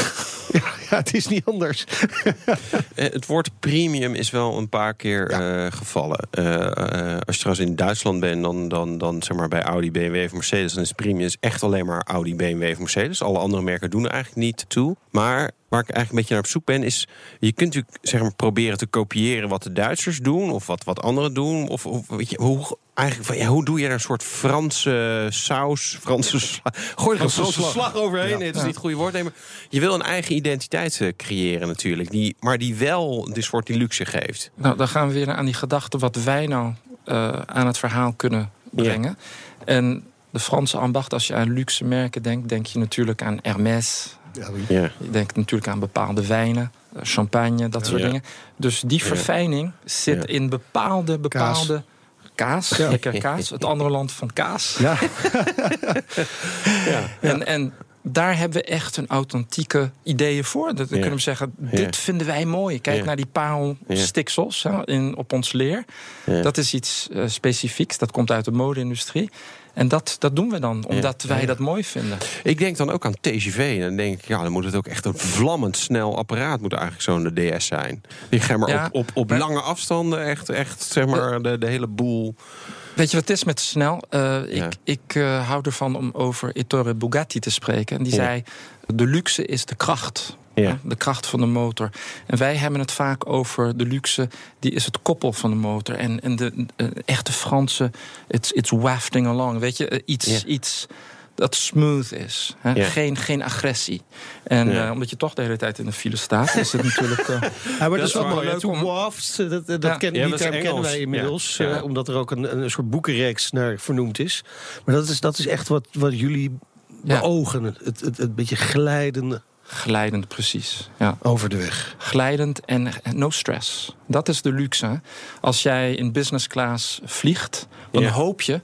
Speaker 5: Ja, het is niet anders.
Speaker 6: Eh, Het woord premium is wel een paar keer eh, gevallen. Eh, als je trouwens in Duitsland bent, dan, dan, dan zeg maar bij Audi, BMW of Mercedes, dan is premium is echt alleen maar Audi, BMW of Mercedes. Alle andere merken doen er eigenlijk niet toe. Maar waar ik eigenlijk een beetje naar op zoek ben, is je kunt natuurlijk zeg maar proberen te kopiëren wat de Duitsers doen of wat, wat anderen doen. Of, of weet je, hoe, eigenlijk, van, ja, hoe doe je daar een soort Franse saus, Franse sla, gooi er een
Speaker 5: Franse slag.
Speaker 6: slag overheen. Nee, dat is niet het goede woord. Nee, maar je wil een eigen identiteit eh, creëren natuurlijk. Die, maar die wel een soort die luxe geeft.
Speaker 7: nou, dan gaan we weer aan die gedachte wat wij nou eh, aan het verhaal kunnen brengen. En de Franse ambacht, als je aan luxe merken denkt, denk je natuurlijk aan Hermès.
Speaker 5: Ja.
Speaker 6: Ja.
Speaker 7: Je denkt natuurlijk aan bepaalde wijnen, eh, champagne, dat soort
Speaker 6: Ja.
Speaker 7: dingen. Dus die verfijning zit
Speaker 6: Ja.
Speaker 7: in bepaalde, bepaalde kaas.
Speaker 5: Ja.
Speaker 7: Lekker kaas. Het andere land van kaas.
Speaker 5: Ja.
Speaker 7: En, en daar hebben we echt een authentieke ideeën voor. Dat we
Speaker 6: Ja.
Speaker 7: kunnen we zeggen, dit
Speaker 6: Ja.
Speaker 7: vinden wij mooi. Kijk
Speaker 6: Ja.
Speaker 7: naar die paalstiksels hè, in, op ons leer.
Speaker 6: Ja.
Speaker 7: Dat is iets eh, specifieks. Dat komt uit de mode-industrie. En dat, dat doen we dan, omdat wij dat mooi vinden.
Speaker 6: Ik denk dan ook aan TGV. En dan denk ik, ja, dan moet het ook echt een vlammend snel apparaat moet eigenlijk zo'n DS zijn. Die ga maar
Speaker 7: Ja,
Speaker 6: op, op, op
Speaker 7: maar-
Speaker 6: lange afstanden echt, echt zeg maar, de, de hele boel.
Speaker 7: Weet je wat het is met snel? Eh. Ik, ik eh, hou ervan om over Ettore Bugatti te spreken. En die zei, de luxe is de kracht.
Speaker 6: Ja.
Speaker 7: De kracht van de motor. En wij hebben het vaak over de luxe, die is het koppel van de motor. En, en de eh, echte Franse, it's, it's wafting along. Weet je, eh, iets,
Speaker 6: Ja.
Speaker 7: iets dat smooth is. Hè?
Speaker 6: Ja.
Speaker 7: Geen, geen agressie. En
Speaker 6: Ja.
Speaker 7: eh, omdat je toch de hele tijd in de file staat, is het natuurlijk... eh,
Speaker 5: Ja, maar dat,
Speaker 6: is
Speaker 5: wel.
Speaker 7: Leuk om-
Speaker 5: wafts, dat, dat
Speaker 7: Ja.
Speaker 5: ken,
Speaker 6: Ja,
Speaker 5: die term kennen wij inmiddels. Eh, omdat er ook een, een soort boekenreeks naar vernoemd is. Maar dat is, dat is echt wat, wat jullie
Speaker 7: Ja.
Speaker 5: beogen. Het, het, het, het beetje glijdende
Speaker 7: glijdend, precies. Ja.
Speaker 5: over de weg.
Speaker 7: glijdend en no stress. Dat is de luxe. Als jij in business class vliegt, dan
Speaker 6: Ja.
Speaker 7: hoop je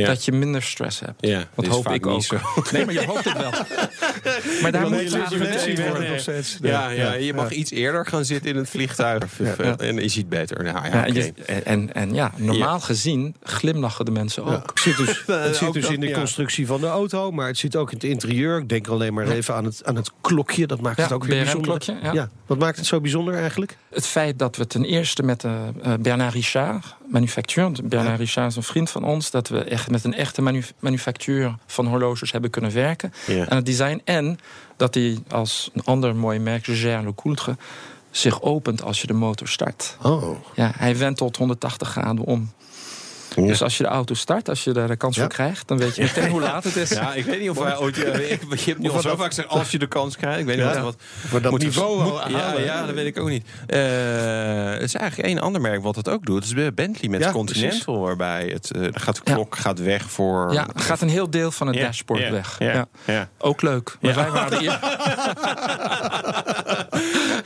Speaker 6: Ja.
Speaker 7: dat je minder stress hebt.
Speaker 6: Ja,
Speaker 7: dat hoop ik
Speaker 6: niet
Speaker 7: ook.
Speaker 6: zo.
Speaker 7: Nee, maar je hoopt het wel. maar daar moet je
Speaker 6: turbulentie
Speaker 7: worden.
Speaker 6: worden.
Speaker 5: nog steeds.
Speaker 6: Ja, ja, je mag iets eerder gaan zitten in het vliegtuig. En je ziet beter. Nou, ja,
Speaker 7: Ja, en, en, ja, normaal gezien glimlachen de mensen ook.
Speaker 5: Het zit dus, het zit
Speaker 6: ook
Speaker 5: dus in de constructie van de auto, maar het zit ook in het interieur. Ik denk alleen maar even aan het, aan het klokje. Dat maakt het ook weer bijzonder.
Speaker 7: Ja.
Speaker 5: Wat maakt het zo bijzonder eigenlijk?
Speaker 7: Het feit dat we ten eerste met de, eh, Bernard Richard, manufactuur, Bernard Richard is een vriend van ons, dat we echt met een echte manu manufactuur van horloges hebben kunnen werken
Speaker 6: Ja.
Speaker 7: aan het design. En dat hij als een ander mooi merk, Jaeger LeCoultre, zich opent als je de motor start.
Speaker 5: Oh,
Speaker 7: Ja, hij wentelt 180 graden om. Dus als je de auto start, als je daar de kans
Speaker 5: Ja.
Speaker 7: voor krijgt, dan weet je meteen hoe laat het is.
Speaker 6: Ja, ik weet niet of wij ooit... eh, ik- je hebt nu al zo vaak gezegd, als je de kans krijgt. Ik weet niet
Speaker 5: Ja.
Speaker 6: wat... wat
Speaker 5: Voor dat
Speaker 6: moet-
Speaker 5: niveau
Speaker 6: moet-
Speaker 5: al
Speaker 6: ja,
Speaker 5: halen.
Speaker 6: ja, dat weet ik ook niet. Eh, het is eigenlijk één ander merk wat het ook doet. Het is Bentley met
Speaker 5: Ja,
Speaker 6: Continental, waarbij het, dan gaat de klok gaat weg voor...
Speaker 7: Ja, gaat een heel deel van het
Speaker 6: Ja,
Speaker 7: dashboard
Speaker 6: ja,
Speaker 7: weg.
Speaker 6: ja,
Speaker 7: Ja.
Speaker 6: ja.
Speaker 7: Ook leuk. Maar
Speaker 6: Ja.
Speaker 7: wij waren hier.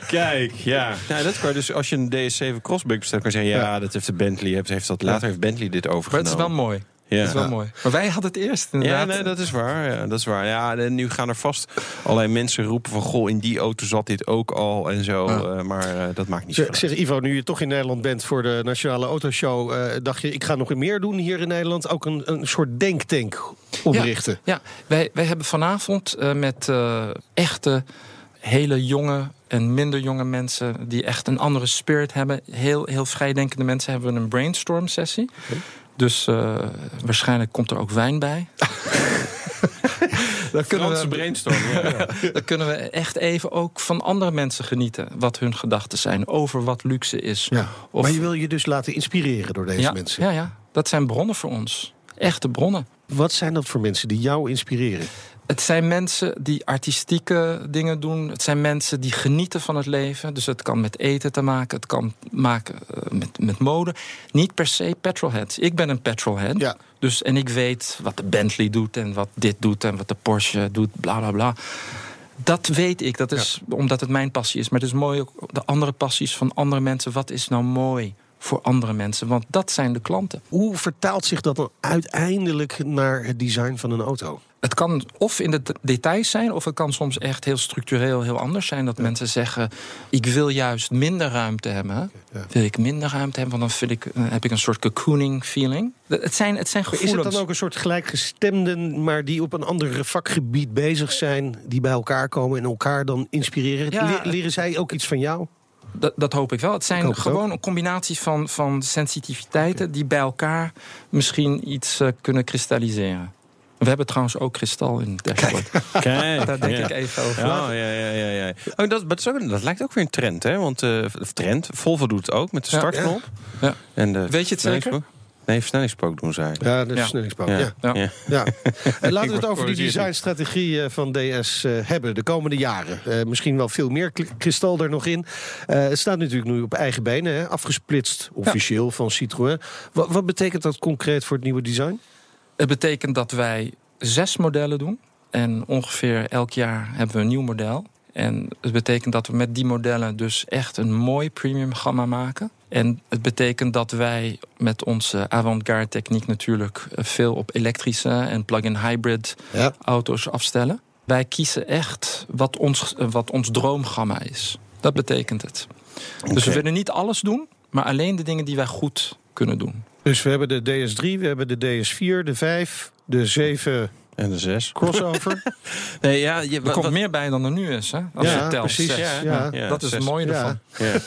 Speaker 6: Kijk, ja. Nou, dat kan dus als je een DS7 Crossback bestelt, kan je zeggen, ja, dat heeft de Bentley, heeft, heeft dat, later heeft Bentley dit
Speaker 7: Maar
Speaker 6: overgenomen.
Speaker 7: het is wel mooi.
Speaker 6: Ja.
Speaker 7: Het is wel mooi. Maar wij hadden het eerst
Speaker 6: Ja,
Speaker 7: inderdaad.
Speaker 6: nee, dat is waar. Ja, dat is waar. Ja, en nu gaan er vast allerlei mensen roepen van... goh, in die auto zat dit ook al en zo.
Speaker 7: Ja.
Speaker 6: eh, maar eh, dat maakt niet
Speaker 5: Zeg, zeg Ivo, nu je toch in Nederland bent voor de Nationale Autoshow... eh, dacht je, ik ga nog meer doen hier in Nederland. Ook een, een soort denktank oprichten.
Speaker 7: Ja, wij, wij hebben vanavond eh, met eh, echte hele jonge en minder jonge mensen die echt een andere spirit hebben, heel, heel vrijdenkende mensen, hebben we een brainstorm sessie. Dus eh, waarschijnlijk komt er ook wijn bij. dan, kunnen
Speaker 6: Franse
Speaker 7: we,
Speaker 6: brainstorm. Ja.
Speaker 7: dan kunnen we echt even ook van andere mensen genieten. Wat hun gedachten zijn over wat luxe is.
Speaker 5: Ja.
Speaker 7: Of-
Speaker 5: Maar je wil je dus laten inspireren door deze mensen.
Speaker 7: ja, ja, dat zijn bronnen voor ons. Echte bronnen.
Speaker 5: Wat zijn dat voor mensen die jou inspireren?
Speaker 7: Het zijn mensen die artistieke dingen doen. Het zijn mensen die genieten van het leven. Dus het kan met eten te maken. Het kan maken eh, met, met mode. Niet per se petrolheads. Ik ben een petrolhead.
Speaker 5: Ja.
Speaker 7: Dus, en ik weet wat de Bentley doet en wat dit doet en wat de Porsche doet, bla bla bla. Dat weet ik. Dat is omdat het mijn passie is. Maar het is mooi ook de andere passies van andere mensen. Wat is nou mooi voor andere mensen? Want dat zijn de klanten.
Speaker 5: Hoe vertaalt zich dat dan uiteindelijk naar het design van een auto?
Speaker 7: Het kan of in de details zijn, of het kan soms echt heel structureel heel anders zijn. Dat mensen zeggen: Ik wil juist minder ruimte hebben.
Speaker 5: Ja.
Speaker 7: Wil ik minder ruimte hebben, want dan ik, eh, heb ik een soort cocooning feeling. Het zijn, het zijn
Speaker 5: Maar
Speaker 7: gevoelens.
Speaker 5: Is het dan ook een soort gelijkgestemden, maar die op een ander vakgebied bezig zijn, die bij elkaar komen en elkaar dan inspireren?
Speaker 7: Ja.
Speaker 5: Leren zij ook iets van jou?
Speaker 7: Dat, dat hoop ik wel. Het zijn
Speaker 5: het
Speaker 7: gewoon een combinatie van, van sensitiviteiten die bij elkaar misschien iets eh, kunnen kristalliseren. We hebben trouwens ook kristal in het dashboard.
Speaker 6: Kijk,
Speaker 7: Daar denk
Speaker 6: ja.
Speaker 7: ik even over.
Speaker 6: Ja, ja, ja, ja, ja. Oh, dat, maar dat, is ook, dat lijkt ook weer een trend, hè? Want eh, of trend, Volvo doet het ook met de
Speaker 7: Ja.
Speaker 6: startknop.
Speaker 7: Ja.
Speaker 6: En de
Speaker 7: Weet je het zeker?
Speaker 6: versnellingspook. Nee, versnellingspook doen zij.
Speaker 5: Ja, de
Speaker 7: Ja.
Speaker 5: versnellingsbouw.
Speaker 6: Ja.
Speaker 5: Ja.
Speaker 7: Ja.
Speaker 6: Ja.
Speaker 5: Ja. En laten we het over die designstrategie eh, van DS eh, hebben de komende jaren. Eh, misschien wel veel meer kristal er nog in. Eh, het staat natuurlijk nu op eigen benen, hè, afgesplitst officieel van Citroën. Wat, wat betekent dat concreet voor het nieuwe design?
Speaker 7: Het betekent dat wij zes modellen doen. En ongeveer elk jaar hebben we een nieuw model. En het betekent dat we met die modellen dus echt een mooi premium gamma maken. En het betekent dat wij met onze avant-garde techniek natuurlijk veel op elektrische en plug-in hybrid
Speaker 5: Ja.
Speaker 7: auto's afstellen. Wij kiezen echt wat ons, wat ons droomgamma is. Dat betekent het. Dus we willen niet alles doen, maar alleen de dingen die wij goed kunnen doen.
Speaker 5: Dus we hebben de DS3, we hebben de DS4, de 5, de 7
Speaker 6: En de zes.
Speaker 5: crossover.
Speaker 6: Nee, ja, je,
Speaker 7: Er komt
Speaker 6: wat-
Speaker 7: meer bij dan er nu is, hè? Als
Speaker 5: Ja,
Speaker 7: je telt.
Speaker 5: precies. Ja, ja.
Speaker 6: Ja,
Speaker 7: dat is het mooie
Speaker 5: Ja.
Speaker 7: ervan.
Speaker 6: Ja.
Speaker 5: Komt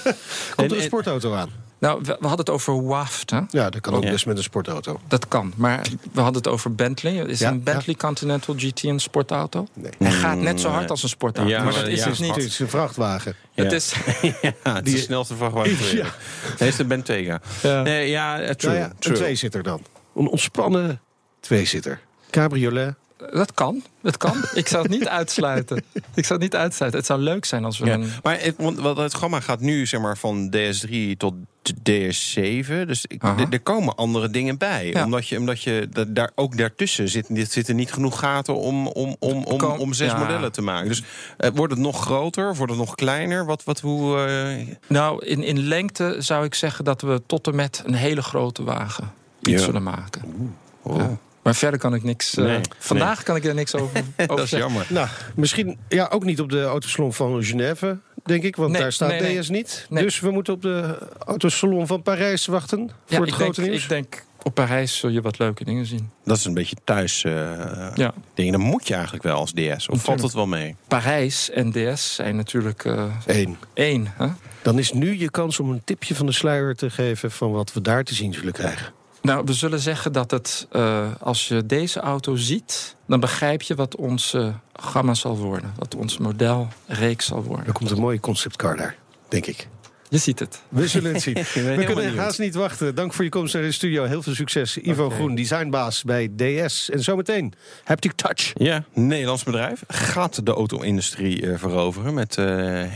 Speaker 6: En-
Speaker 5: er een
Speaker 6: en-
Speaker 5: sportauto aan?
Speaker 7: Nou, we, we hadden het over WAFT, hè?
Speaker 5: Ja, dat kan ook
Speaker 6: Ja.
Speaker 5: best met een sportauto.
Speaker 7: Dat kan. Maar we hadden het over Bentley. Is
Speaker 5: Ja,
Speaker 7: een Bentley Continental GT een sportauto?
Speaker 5: Nee.
Speaker 7: Hij gaat net zo hard als een sportauto.
Speaker 6: Ja,
Speaker 7: maar dat is
Speaker 6: ja,
Speaker 7: het niet.
Speaker 5: Het is een vrachtwagen.
Speaker 7: Het is,
Speaker 6: Ja, het is de snelste vrachtwagen. Nee, is de Bentayga.
Speaker 7: Ja.
Speaker 6: Nee, ja, eh, true.
Speaker 5: Nou ja, een tweezitter dan. Een ontspannen tweezitter. Cabriolet.
Speaker 7: dat kan. Dat kan. Ik zou het niet uitsluiten. Ik zou het niet uitsluiten. Het zou leuk zijn als we
Speaker 6: Ja.
Speaker 7: een...
Speaker 6: Maar het, want het gamma gaat nu zeg maar van DS3 tot DS7. Dus ik- er- komen andere dingen bij.
Speaker 7: Ja.
Speaker 6: Omdat je, omdat je da- daar ook daartussen zit, dit zitten niet genoeg gaten om, om, om, om, om zes
Speaker 7: ja.
Speaker 6: modellen te maken. Dus eh, wordt het nog groter? Wordt het nog kleiner? Wat, wat, hoe, eh,
Speaker 7: Nou, in, in lengte zou ik zeggen dat we tot en met een hele grote wagen iets
Speaker 6: Ja.
Speaker 7: zullen maken.
Speaker 6: oh,
Speaker 7: Ja. Maar verder kan ik niks... eh, vandaag kan ik er niks over, over
Speaker 6: dat is
Speaker 7: zeggen.
Speaker 6: jammer.
Speaker 5: Nou, misschien ja, ook niet op de autosalon van Genève, denk ik. Want
Speaker 7: Nee,
Speaker 5: daar staat
Speaker 7: nee, nee.
Speaker 5: DS niet.
Speaker 7: Nee.
Speaker 5: Dus we moeten op de autosalon van Parijs wachten
Speaker 7: Ja,
Speaker 5: voor het grote
Speaker 7: denk,
Speaker 5: nieuws.
Speaker 7: Ik denk, op Parijs zul je wat leuke dingen zien.
Speaker 6: Dat is een beetje thuis eh
Speaker 7: Ja.
Speaker 6: dingen. Dan moet je eigenlijk wel als DS. Of valt het wel mee?
Speaker 7: Parijs en DS zijn natuurlijk eh,
Speaker 5: Eén.
Speaker 7: één. Hè?
Speaker 5: Dan is nu je kans om een tipje van de sluier te geven van wat we daar te zien zullen krijgen.
Speaker 7: Nou, we zullen zeggen dat het, eh, als je deze auto ziet, dan begrijp je wat onze gamma zal worden. Wat ons modelreeks zal worden.
Speaker 5: Er komt een mooie conceptcar daar, denk ik.
Speaker 7: Je ziet het.
Speaker 5: We zullen het zien. We kunnen
Speaker 6: benieuwd.
Speaker 5: haast niet wachten. Dank voor je komst naar de studio. Heel veel succes. Ivo Groen, designbaas bij DS. En zometeen Haptic Touch.
Speaker 6: Ja, Nederlands bedrijf gaat de auto-industrie eh, veroveren met eh,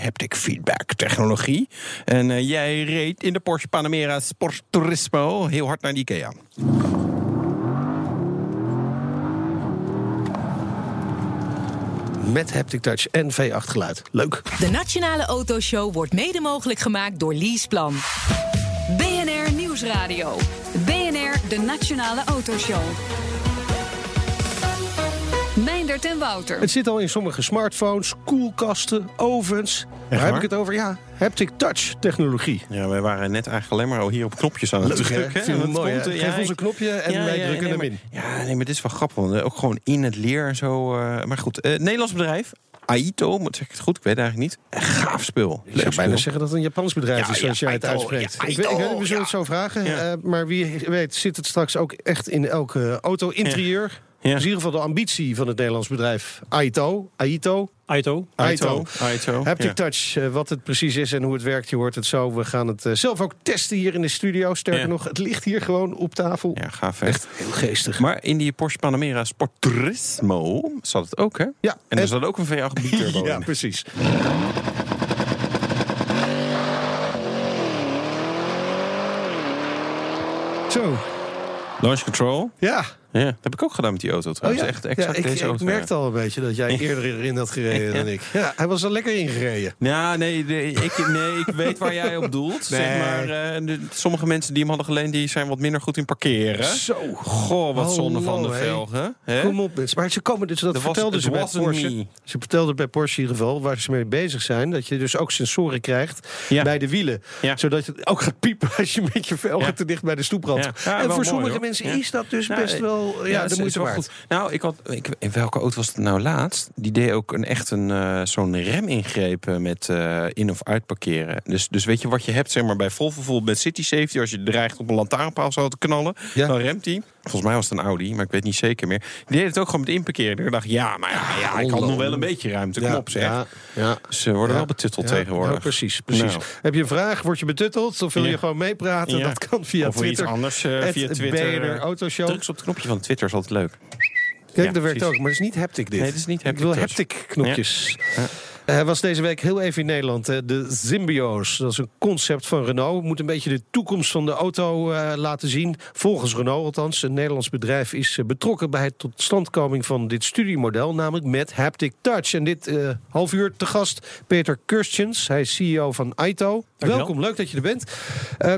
Speaker 6: haptic feedback technologie. En eh, jij reed in de Porsche Panamera Sport Turismo heel hard naar de IKEA.
Speaker 5: Met Haptic Touch en V8 geluid. Leuk.
Speaker 3: De Nationale Autoshow wordt mede mogelijk gemaakt door Leaseplan.
Speaker 4: BNR Nieuwsradio. BNR, de Nationale Autoshow. Meindert en Wouter.
Speaker 5: Het zit al in sommige smartphones, koelkasten, ovens. Waar heb ik het over? Ja, Haptic Touch technologie.
Speaker 6: Ja, wij waren net eigenlijk alleen maar al hier op knopjes aan het drukken.
Speaker 5: Vind mooi,
Speaker 6: het
Speaker 5: hè?
Speaker 6: komt,
Speaker 5: Geef
Speaker 6: ja,
Speaker 5: ons een knopje en
Speaker 6: Ja,
Speaker 5: wij
Speaker 6: ja,
Speaker 5: drukken
Speaker 6: nee,
Speaker 5: hem
Speaker 6: maar-
Speaker 5: in.
Speaker 6: Ja, nee, maar dit is wel grappig. Want, eh, ook gewoon in het leer en zo. eh, maar goed, eh, Nederlands bedrijf. Aito, moet zeg ik het goed? Ik weet het eigenlijk niet. Een gaaf spul.
Speaker 5: Ik zou bijna zeggen dat het een Japans bedrijf
Speaker 6: Ja,
Speaker 5: is, zoals
Speaker 6: ja,
Speaker 5: jij het
Speaker 6: Aito,
Speaker 5: uitspreekt.
Speaker 6: ja,
Speaker 5: ik, weet, ik weet niet, we zullen
Speaker 6: ja.
Speaker 5: het zo vragen.
Speaker 6: Ja.
Speaker 5: eh, maar wie weet zit het straks ook echt in elke auto-interieur.
Speaker 6: Ja.
Speaker 5: Dat is in ieder geval de ambitie van het Nederlands bedrijf Aito. Aito.
Speaker 8: Aito.
Speaker 5: Aito.
Speaker 6: Aito.
Speaker 5: Haptic
Speaker 6: ja.
Speaker 5: Touch, eh, wat het precies is en hoe het werkt, je hoort het zo. We gaan het eh, zelf ook testen hier in de studio. Sterker
Speaker 6: Ja.
Speaker 5: nog, het ligt hier gewoon op tafel.
Speaker 6: Ja, gaaf hè.
Speaker 5: Echt heel geestig.
Speaker 6: Maar in die Porsche Panamera Sport Turismo zat het ook, hè?
Speaker 5: Ja,
Speaker 6: En er zat ook een V8 biturbo
Speaker 5: ja,
Speaker 6: in.
Speaker 5: precies. Zo,
Speaker 6: Launch control.
Speaker 5: ja.
Speaker 6: Ja, dat heb ik ook gedaan met die auto
Speaker 5: Oh
Speaker 6: trouwens.
Speaker 5: ja.
Speaker 6: Echt exact
Speaker 5: ja, ik,
Speaker 6: deze
Speaker 5: ik
Speaker 6: auto.
Speaker 5: merkte al een beetje dat jij eerder erin had gereden dan ik. Ja, hij was er lekker ingereden.
Speaker 6: Ja, nee, nee, ik, nee, ik weet waar jij op doelt. Zeg maar, eh, sommige mensen die hem hadden geleend, die zijn wat minder goed in parkeren.
Speaker 5: Zo.
Speaker 6: Goh, wat zonde van de velgen.
Speaker 5: Kom op, mensen. Maar ze komen dus, dat
Speaker 6: was-
Speaker 5: vertelden
Speaker 6: it
Speaker 5: ze bij Porsche.
Speaker 6: me.
Speaker 5: Ze vertelden bij Porsche in ieder geval, waar ze mee bezig zijn, dat je dus ook sensoren krijgt
Speaker 6: Ja.
Speaker 5: bij de wielen.
Speaker 6: Ja.
Speaker 5: Zodat het ook gaat piepen als je met je velgen te dicht bij de.
Speaker 6: Ja,
Speaker 5: en
Speaker 6: wel
Speaker 5: voor
Speaker 6: mooi,
Speaker 5: sommige
Speaker 6: hoor.
Speaker 5: mensen is dat dus best
Speaker 6: eh,
Speaker 5: wel ja,
Speaker 6: is
Speaker 5: moeite
Speaker 6: wel goed. Nou, ik had, ik, in welke auto was het nou laatst? Die deed ook een, echt een, eh, zo'n remingreep eh, met eh, in- of uitparkeren. Dus, dus weet je wat je hebt, zeg maar, bij Volvo bijvoorbeeld met City Safety... als je dreigt op een lantaarnpaal zo te knallen,
Speaker 5: Ja.
Speaker 6: dan remt hij. Volgens mij was het een Audi, maar ik weet niet zeker meer. Die deed het ook gewoon met inparkeren. Ik dacht, ja, maar ja, ja ik had nog wel een beetje ruimte. Kom op, zeg.
Speaker 5: Ja, ja.
Speaker 6: Ze worden
Speaker 5: Ja.
Speaker 6: wel betutteld
Speaker 5: Ja,
Speaker 6: tegenwoordig.
Speaker 5: nou, precies, precies.
Speaker 6: Nou.
Speaker 5: Heb je een vraag? Word je betutteld? Of wil
Speaker 6: Ja.
Speaker 5: je gewoon meepraten?
Speaker 6: Ja.
Speaker 5: Dat kan via
Speaker 6: of wil
Speaker 5: Twitter.
Speaker 6: iets anders eh, via Twitter.
Speaker 5: BNR Autoshow.
Speaker 6: Druk op het knopje van Twitter, is altijd leuk.
Speaker 5: Kijk,
Speaker 6: Ja,
Speaker 5: dat werkt ook, maar het is niet haptic dit.
Speaker 6: Nee, het is niet
Speaker 5: Ik
Speaker 6: haptic
Speaker 5: wil
Speaker 6: touch.
Speaker 5: haptic knopjes. Hij was deze week heel even in Nederland. De Zimbios. Dat is een concept van Renault. Moet een beetje de toekomst van de auto eh, laten zien. Volgens Renault althans. Een Nederlands bedrijf is eh, betrokken bij het totstandkoming van dit studiemodel. Namelijk met Haptic Touch. En dit eh, half uur te gast Peter Kurstjens. Hij is CEO van Aito. Welkom, leuk dat je er bent.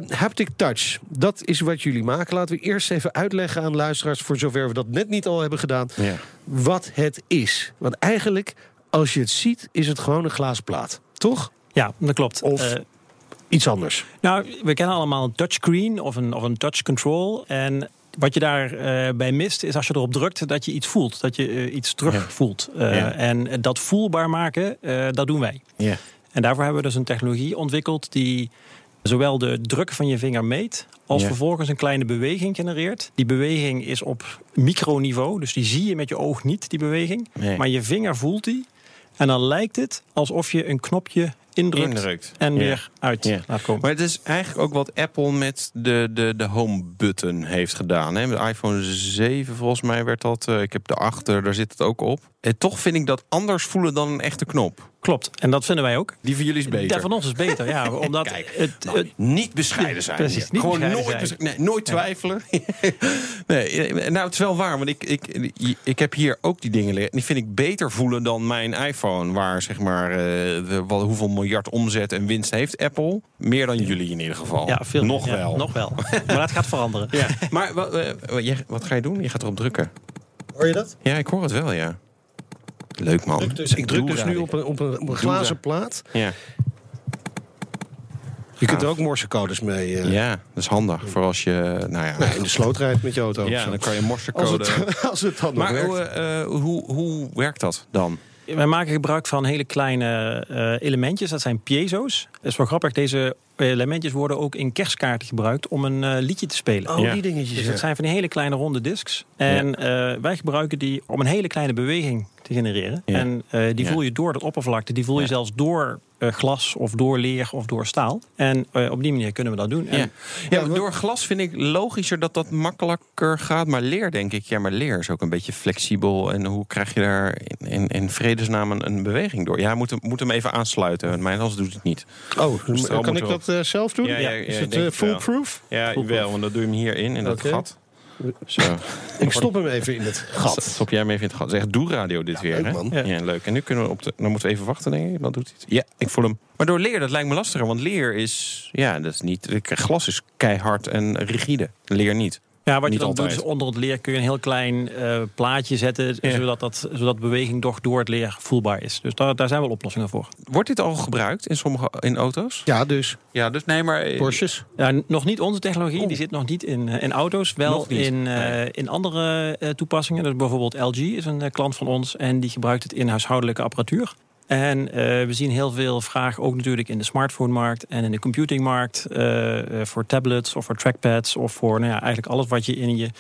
Speaker 5: Haptic Touch, dat is wat jullie maken. Laten we eerst even uitleggen aan luisteraars... voor zover we dat net niet al hebben gedaan...
Speaker 6: Ja.
Speaker 5: wat het is. Want eigenlijk, als je het ziet, is het gewoon een glazen plaat. Toch?
Speaker 8: Ja, dat klopt.
Speaker 5: Of-
Speaker 8: Eh,
Speaker 5: Iets anders.
Speaker 8: nou, we kennen allemaal een touchscreen of een, of een touch control. En wat je daarbij bij mist, is als je erop drukt, dat je iets voelt. Dat je eh, iets terug
Speaker 6: Ja.
Speaker 8: voelt. Eh,
Speaker 6: Ja.
Speaker 8: En dat voelbaar maken, eh, dat doen wij.
Speaker 6: Ja.
Speaker 8: En daarvoor hebben we dus een technologie ontwikkeld die zowel de druk van je vinger meet, als
Speaker 6: Ja.
Speaker 8: vervolgens een kleine beweging genereert. Die beweging is op microniveau, dus die zie je met je oog niet, die beweging.
Speaker 6: Nee.
Speaker 8: Maar je vinger voelt die. En dan lijkt het alsof je een knopje indrukt,
Speaker 6: Indrukt.
Speaker 8: en
Speaker 6: Ja.
Speaker 8: weer uit
Speaker 6: Ja.
Speaker 8: laat komen.
Speaker 6: Maar het is eigenlijk ook wat Apple met de, de, de home button heeft gedaan. Hè? Met de iPhone 7 volgens mij werd dat. eh, ik heb de achter, daar zit het ook op. En toch vind ik dat anders voelen dan een echte knop.
Speaker 8: Klopt, en dat vinden wij ook.
Speaker 6: Die van jullie is beter.
Speaker 8: Ja, van ons is beter, ja. Omdat
Speaker 6: Kijk,
Speaker 8: het, het,
Speaker 6: Niet bescheiden zijn.
Speaker 8: Precies, niet
Speaker 6: Gewoon
Speaker 8: bescheiden
Speaker 6: nooit,
Speaker 8: zijn.
Speaker 6: nee, nooit twijfelen. nee, nou, het is wel waar. Want ik, ik, ik heb hier ook die dingen liggen. Die vind ik beter voelen dan mijn iPhone. Waar zeg maar, eh, wat, hoeveel miljard omzet en winst heeft Apple. Meer dan jullie in ieder geval.
Speaker 8: ja, veel,
Speaker 6: Nog
Speaker 8: ja,
Speaker 6: wel.
Speaker 8: Nog wel. Maar dat gaat veranderen.
Speaker 6: Ja. Maar wat, eh, wat ga je doen? Je gaat erop drukken.
Speaker 5: Hoor je dat?
Speaker 6: Ja, ik hoor het wel, ja. Leuk man.
Speaker 5: Dus ik druk dus nu op een, op een, op een glazen plaat.
Speaker 6: Ja.
Speaker 5: Je kunt er ook morsecodes mee. eh,
Speaker 6: ja, dat is handig. Voor als je, nou ja...
Speaker 5: in de sloot rijdt met je auto.
Speaker 6: ja, dan kan je
Speaker 5: als,
Speaker 6: morsecode...
Speaker 5: het, als het dan nog
Speaker 6: Maar
Speaker 5: werkt.
Speaker 6: hoe, eh, hoe, hoe werkt dat dan?
Speaker 8: Wij maken gebruik van hele kleine eh, elementjes. Dat zijn piezo's. Dat is wel grappig. Deze elementjes worden ook in kerstkaarten gebruikt om een eh, liedje te spelen.
Speaker 5: Oh,
Speaker 6: Ja.
Speaker 5: die dingetjes.
Speaker 8: Dus dat zijn van die hele kleine ronde discs. En eh, wij gebruiken die om een hele kleine beweging te genereren.
Speaker 6: Ja.
Speaker 8: En eh, die
Speaker 6: Ja.
Speaker 8: voel je door het oppervlakte. Die voel je
Speaker 6: Ja.
Speaker 8: zelfs door glas of door leer of door staal. En eh, op die manier kunnen we dat doen.
Speaker 6: Ja.
Speaker 8: En,
Speaker 6: Ja, maar door glas vind ik logischer dat dat makkelijker gaat. Maar leer denk ik, ja, maar leer is ook een beetje flexibel. En hoe krijg je daar in, in, in vredesnaam een, een beweging door? Ja, moet hem, moet hem even aansluiten. Mijn hals doet het niet.
Speaker 5: Oh,
Speaker 6: Dus
Speaker 5: kan ik dat eh, zelf doen?
Speaker 6: Ja, ja, ja,
Speaker 5: is het eh, foolproof?
Speaker 6: Ja,
Speaker 5: Foolproof.
Speaker 6: wel, want dan doe je hem hierin, in dat gat. Zo.
Speaker 5: Ik stop hem even in het gat.
Speaker 6: Stop jij me even in het gat. Zeg, doe radio dit weer,
Speaker 5: leuk,
Speaker 6: hè? Ja. leuk. En nu kunnen we op de... Dan moeten we even wachten, denk ik. Dan doet hij het. Ja, ik voel hem. Maar door leer, dat lijkt me lastiger. Want leer is... Ja, dat is niet... Glas is keihard en rigide. Leer niet.
Speaker 8: Ja, wat je dan doet is onder het leer kun je een heel klein eh, plaatje zetten.
Speaker 6: Ja.
Speaker 8: Zodat, dat, zodat beweging toch door het leer voelbaar is. Dus daar, daar zijn wel oplossingen voor.
Speaker 6: Wordt dit al gebruikt in sommige in auto's?
Speaker 5: Ja, dus
Speaker 6: Ja, dus nee, maar...
Speaker 5: Porsches.
Speaker 8: Ja, nog niet onze technologie, die zit nog niet in, eh, in auto's. Wel in, eh,
Speaker 6: nee.
Speaker 8: in andere eh, toepassingen. Dus bijvoorbeeld LG is een eh, klant van ons en die gebruikt het in huishoudelijke apparatuur. En eh, we zien heel veel vraag ook natuurlijk in de smartphone-markt en in de computingmarkt. eh, eh, voor tablets of voor trackpads of voor nou ja, eigenlijk alles wat je in je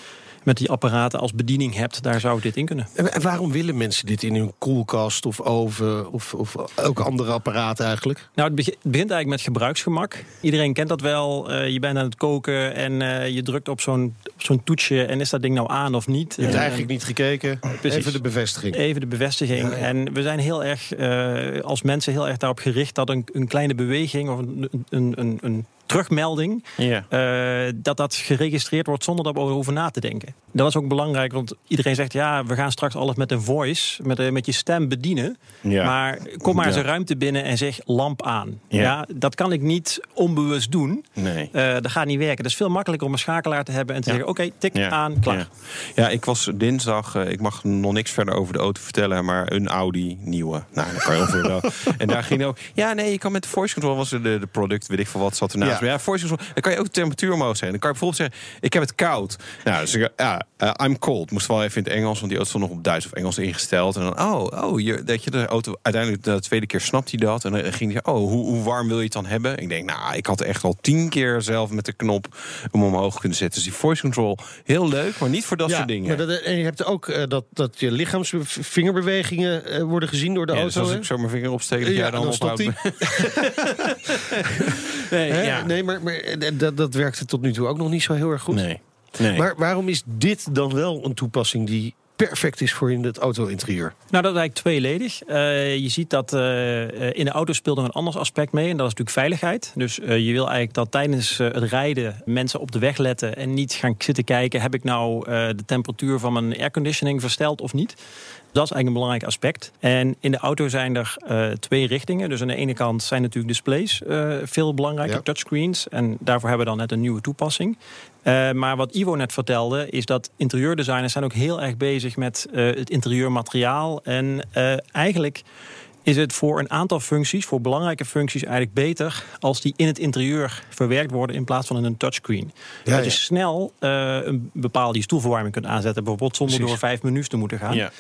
Speaker 8: met die apparaten als bediening hebt, daar zou dit in kunnen.
Speaker 5: En waarom willen mensen dit in hun koelkast of oven of, of ook andere apparaten eigenlijk?
Speaker 8: Nou, het begi- het begint eigenlijk met gebruiksgemak. Iedereen kent dat wel. Eh, je bent aan het koken en eh, je drukt op zo'n zo'n toetsje en is dat ding nou aan of niet?
Speaker 5: Je hebt
Speaker 8: En-
Speaker 5: eigenlijk niet gekeken.
Speaker 8: Precies.
Speaker 5: Even de bevestiging.
Speaker 8: Even de bevestiging.
Speaker 5: Ja, ja.
Speaker 8: En we zijn heel erg, eh, als mensen heel erg daarop gericht dat een, een kleine beweging of een, een, een, een terugmelding, eh, dat dat geregistreerd wordt zonder dat we erover na te denken. Dat is ook belangrijk, want iedereen zegt ja, we gaan straks alles met een voice, met, eh, met je stem bedienen. Maar kom maar eens een ruimte binnen en zeg lamp aan.
Speaker 6: Ja.
Speaker 8: Ja. dat kan ik niet onbewust doen.
Speaker 6: Nee.
Speaker 8: Eh, dat gaat niet werken. Het is veel makkelijker om een schakelaar te hebben en te
Speaker 6: Ja.
Speaker 8: zeggen: oké, tik
Speaker 6: Ja.
Speaker 8: aan, klaar.
Speaker 6: Ja. Ja, ik was dinsdag, ik mag nog niks verder over de auto vertellen, maar een Audi nieuwe. Nou, dat kan je ongeveer wel. En daar ging ook, ja nee, je kan met de voice control, was er de, de product, weet ik veel wat, zat ernaast.
Speaker 5: Ja.
Speaker 6: Ja, voice control, dan kan je ook de temperatuur omhoog zetten. Dan kan je bijvoorbeeld zeggen, ik heb het koud. Nou, dus ik, ja, eh, I'm cold. Moest wel even in het Engels, want die auto stond nog op Duits of Engels ingesteld. En dan, oh, oh, je, dat je de auto, uiteindelijk de tweede keer snapt hij dat. En dan ging hij, oh, hoe, hoe warm wil je het dan hebben? Ik denk, nou, ik had echt al tien keer zelf met de knop hem omhoog kunnen zetten. Dus die voice control, heel leuk, maar niet voor dat soort dingen.
Speaker 5: Maar dat, en je hebt ook eh, dat, dat je lichaamsvingerbewegingen eh, worden gezien door de
Speaker 6: Ja,
Speaker 5: auto.
Speaker 6: dus als ik zo mijn vinger opsteek, dat jij dan,
Speaker 5: dan
Speaker 6: ophoudt.
Speaker 5: hij. Hè?
Speaker 6: ja.
Speaker 5: Nee, maar, maar eh, dat, dat werkte tot nu toe ook nog niet zo heel erg goed.
Speaker 6: Nee. nee.
Speaker 5: Maar waarom is dit dan wel een toepassing die perfect is voor in het auto-interieur?
Speaker 8: Nou, dat is eigenlijk tweeledig. Eh, je ziet dat eh, eh, in de auto speelt nog een ander aspect mee. En dat is natuurlijk veiligheid. Dus eh, je wil eigenlijk dat tijdens eh, het rijden mensen op de weg letten. En niet gaan zitten kijken. Heb ik nou eh, de temperatuur van mijn airconditioning versteld of niet? Dat is eigenlijk een belangrijk aspect. En in de auto zijn er eh, twee richtingen. Dus aan de ene kant zijn natuurlijk displays eh, veel belangrijker,
Speaker 5: Ja.
Speaker 8: touchscreens. En daarvoor hebben we dan net een nieuwe toepassing. Eh, maar wat Ivo net vertelde, is dat interieurdesigners zijn ook heel erg bezig met het interieurmateriaal. En eigenlijk is het voor een aantal functies, voor belangrijke functies, eigenlijk beter als die in het interieur verwerkt worden in plaats van in een touchscreen.
Speaker 5: Ja,
Speaker 8: dat je
Speaker 5: ja.
Speaker 8: snel eh, een bepaalde stoelverwarming kunt aanzetten, bijvoorbeeld zonder
Speaker 5: Precies.
Speaker 8: door vijf menus te moeten gaan.
Speaker 6: Ja.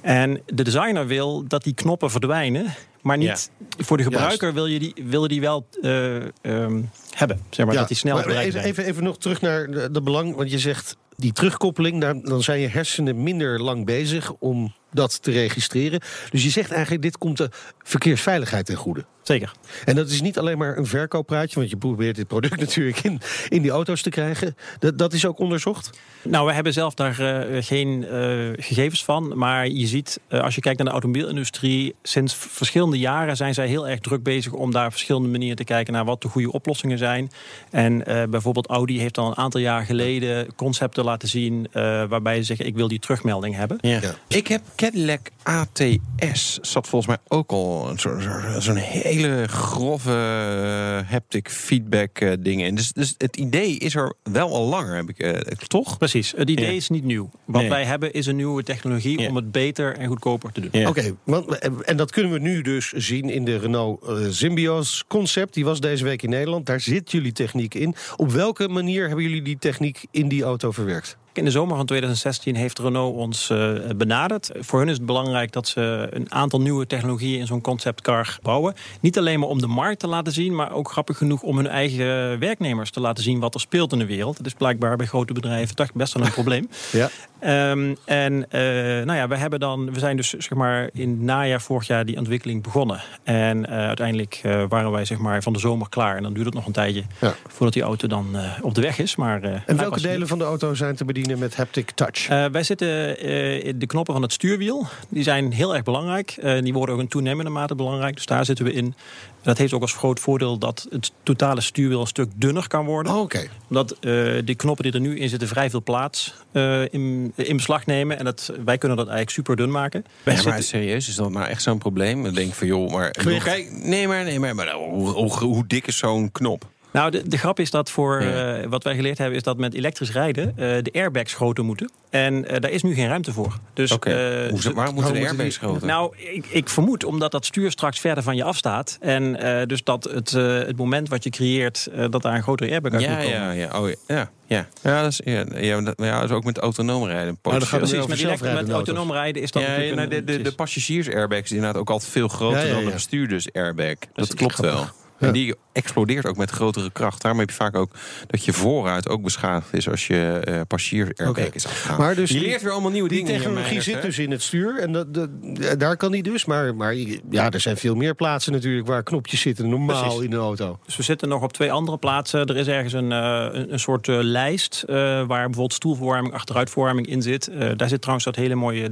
Speaker 8: En de designer wil dat die knoppen verdwijnen, maar niet voor de gebruiker wil je die, wil je die wel eh, ehm, hebben. Zeg maar, dat die snel
Speaker 5: maar even,
Speaker 8: zijn.
Speaker 5: even, even nog terug naar de, de belang. Want je zegt die terugkoppeling, daar, dan zijn je hersenen minder lang bezig om dat te registreren. Dus je zegt eigenlijk, dit komt de verkeersveiligheid ten goede.
Speaker 8: Zeker.
Speaker 5: En dat is niet alleen maar een verkooppraatje, want je probeert dit product natuurlijk in, in die auto's te krijgen. Dat, dat is ook onderzocht.
Speaker 8: Nou, we hebben zelf daar eh, geen eh, gegevens van. Maar je ziet, eh, als je kijkt naar de automobielindustrie, sinds verschillende jaren zijn zij heel erg druk bezig om daar verschillende manieren te kijken naar wat de goede oplossingen zijn. En eh, bijvoorbeeld Audi heeft al een aantal jaar geleden concepten laten zien eh, waarbij ze zeggen: ik wil die terugmelding hebben.
Speaker 6: Ja.
Speaker 5: Ja.
Speaker 6: Ik heb Cadillac ATS. Zat volgens mij ook al een soort- zo'n zo'n hele grove eh, haptic feedback eh, dingen in. Dus, dus het idee is er wel al langer, heb ik eh, toch?
Speaker 8: Precies, het idee
Speaker 6: Ja.
Speaker 8: is niet nieuw. Wat
Speaker 6: Nee.
Speaker 8: wij hebben is een nieuwe technologie
Speaker 6: Ja.
Speaker 8: om het beter en goedkoper te doen.
Speaker 6: Ja.
Speaker 5: Oké, want en- dat kunnen we nu dus zien in de Renault Symbio's concept. Die was deze week in Nederland. Daar zit jullie techniek in. Op welke manier hebben jullie die techniek in die auto verwerkt?
Speaker 8: In de zomer van 2016 heeft Renault ons uh, benaderd. Voor hun is het belangrijk dat ze een aantal nieuwe technologieën in zo'n conceptcar bouwen. Niet alleen maar om de markt te laten zien, maar ook grappig genoeg om hun eigen werknemers te laten zien wat er speelt in de wereld. Het is blijkbaar bij grote bedrijven toch best wel een probleem.
Speaker 5: Ja.
Speaker 8: Um, en uh, nou ja, we, hebben dan, we zijn dus zeg maar, in het najaar vorig jaar die ontwikkeling begonnen. En uh, uiteindelijk uh, waren wij zeg maar, van de zomer klaar. En dan duurt het nog een tijdje ja. voordat die auto dan op de weg is. Maar,
Speaker 5: en welke delen van de auto zijn te bedienen met haptic touch?
Speaker 8: wij zitten in de knoppen van het stuurwiel. Die zijn heel erg belangrijk. die worden ook in toenemende mate belangrijk. Dus daar zitten we in. Dat heeft ook als groot voordeel dat het totale stuurwiel een stuk dunner kan worden.
Speaker 5: Oh, Oké.
Speaker 8: Omdat uh, die knoppen die er nu in zitten vrij veel plaats uh, in, in, beslag nemen. En dat, wij kunnen dat eigenlijk super dun maken.
Speaker 6: Ja, maar zitten... serieus, is dat nou echt zo'n probleem? Dan denk ik van joh, maar... Kijk, nee, maar, nee, maar, maar hoe, hoe, hoe dik is zo'n knop?
Speaker 8: Nou, de, de, grap is dat voor uh, wat wij geleerd hebben, is dat met elektrisch rijden uh, de airbags groter moeten. En uh, daar is nu geen ruimte voor. Dus,
Speaker 6: okay. Hoe, waarom moeten de airbags groter?
Speaker 8: Nou, ik, ik, vermoed omdat dat stuur straks verder van je afstaat. En dus dat het, het moment wat je creëert, dat daar een grotere airbag uit
Speaker 6: ja,
Speaker 8: moet komen.
Speaker 6: Ja, ja, oh, ja. Ja, ja, dat is, ja, ja, dat, ja, dat is ook met autonoom rijden.
Speaker 8: Nou, dat gaat precies, met, direct, met autonoom rijden is dat
Speaker 6: ja, ja, nou, de, de, de passagiers-airbags inderdaad ook altijd veel groter dan de bestuurders-airbag. Dat, dat klopt wel. En die explodeert ook met grotere kracht. Daarom heb je vaak ook dat je vooruit ook beschadigd is als je uh, passagier okay. is afgegaan.
Speaker 5: Maar dus
Speaker 6: je leert weer allemaal nieuwe
Speaker 5: die
Speaker 6: dingen.
Speaker 5: Die technologie zit dus in het stuur en dat, dat, daar kan die dus. Maar, maar ja, er zijn veel meer plaatsen natuurlijk waar knopjes zitten normaal Precies. in de auto.
Speaker 8: Dus we zitten nog op twee andere plaatsen. Er is ergens een, uh, een, een, soort uh, lijst waar bijvoorbeeld stoelverwarming, achteruitverwarming in zit. daar zit trouwens dat hele mooie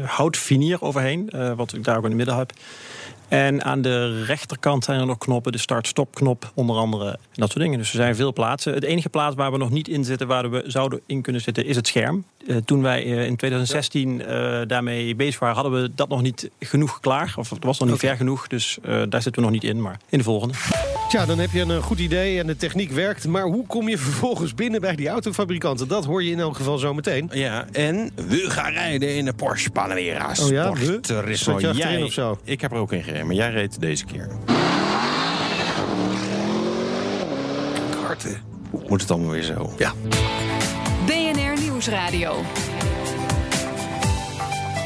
Speaker 8: houtvinier overheen, wat ik daar ook in het midden heb. En aan de rechterkant zijn er nog knoppen, de start-stop knop onder andere. En dat soort dingen. Dus er zijn veel plaatsen. Het enige plaats waar we nog niet in zitten, waar we zouden in kunnen zitten, is het scherm. Uh, toen wij uh, in 2016 uh, daarmee bezig waren, hadden we dat nog niet genoeg klaar. Of het was nog niet okay. ver genoeg, dus daar zitten we nog niet in. Maar in de volgende.
Speaker 5: Tja, dan heb je een goed idee en de techniek werkt. Maar hoe kom je vervolgens binnen bij die autofabrikanten? Dat hoor je in elk geval zo meteen.
Speaker 6: Ja, en we gaan rijden in de Porsche Panamera.
Speaker 5: Oh ja? Zat je achterin of zo?
Speaker 6: Ik heb er ook in gereden, maar jij reed deze keer. Karten. Moet het allemaal weer zo?
Speaker 5: Ja.
Speaker 4: BNR Nieuwsradio.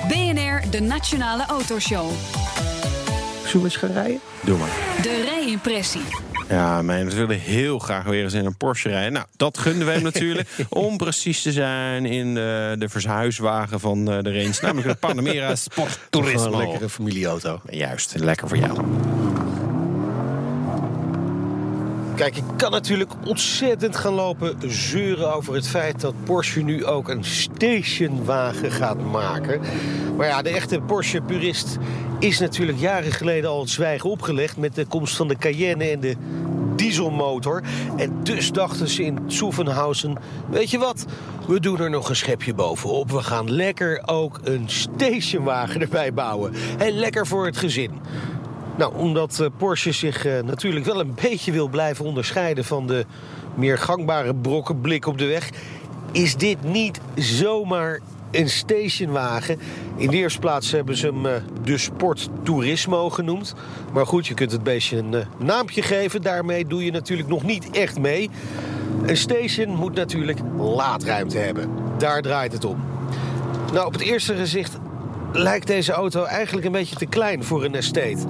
Speaker 4: BNR, de Nationale Autoshow.
Speaker 5: Zullen we eens gaan rijden?
Speaker 6: Doe maar.
Speaker 4: De rijimpressie.
Speaker 6: Ja, mijn we willen heel graag weer eens in een Porsche rijden. Nou, dat gunden we hem natuurlijk. Om precies te zijn in de, de verhuiswagen van de range. Namelijk de Panamera Sport Turismo.
Speaker 5: Een lekkere familieauto.
Speaker 6: Juist, lekker voor jou.
Speaker 5: Kijk, ik kan natuurlijk ontzettend gaan lopen zeuren over het feit dat Porsche nu ook een stationwagen gaat maken. Maar ja, de echte Porsche-purist is natuurlijk jaren geleden al het zwijgen opgelegd met de komst van de Cayenne en de dieselmotor. En dus dachten ze in Zuffenhausen, weet je wat, we doen er nog een schepje bovenop. We gaan lekker ook een stationwagen erbij bouwen. En lekker voor het gezin. Nou, omdat Porsche zich uh, natuurlijk wel een beetje wil blijven onderscheiden van de meer gangbare brokken blik op de weg, is dit niet zomaar een stationwagen. In de eerste plaats hebben ze hem uh, de Sport Turismo genoemd. Maar goed, je kunt het beestje een uh, naampje geven. Daarmee doe je natuurlijk nog niet echt mee. Een station moet natuurlijk laadruimte hebben. Daar draait het om. Nou, op het eerste gezicht lijkt deze auto eigenlijk een beetje te klein voor een estate.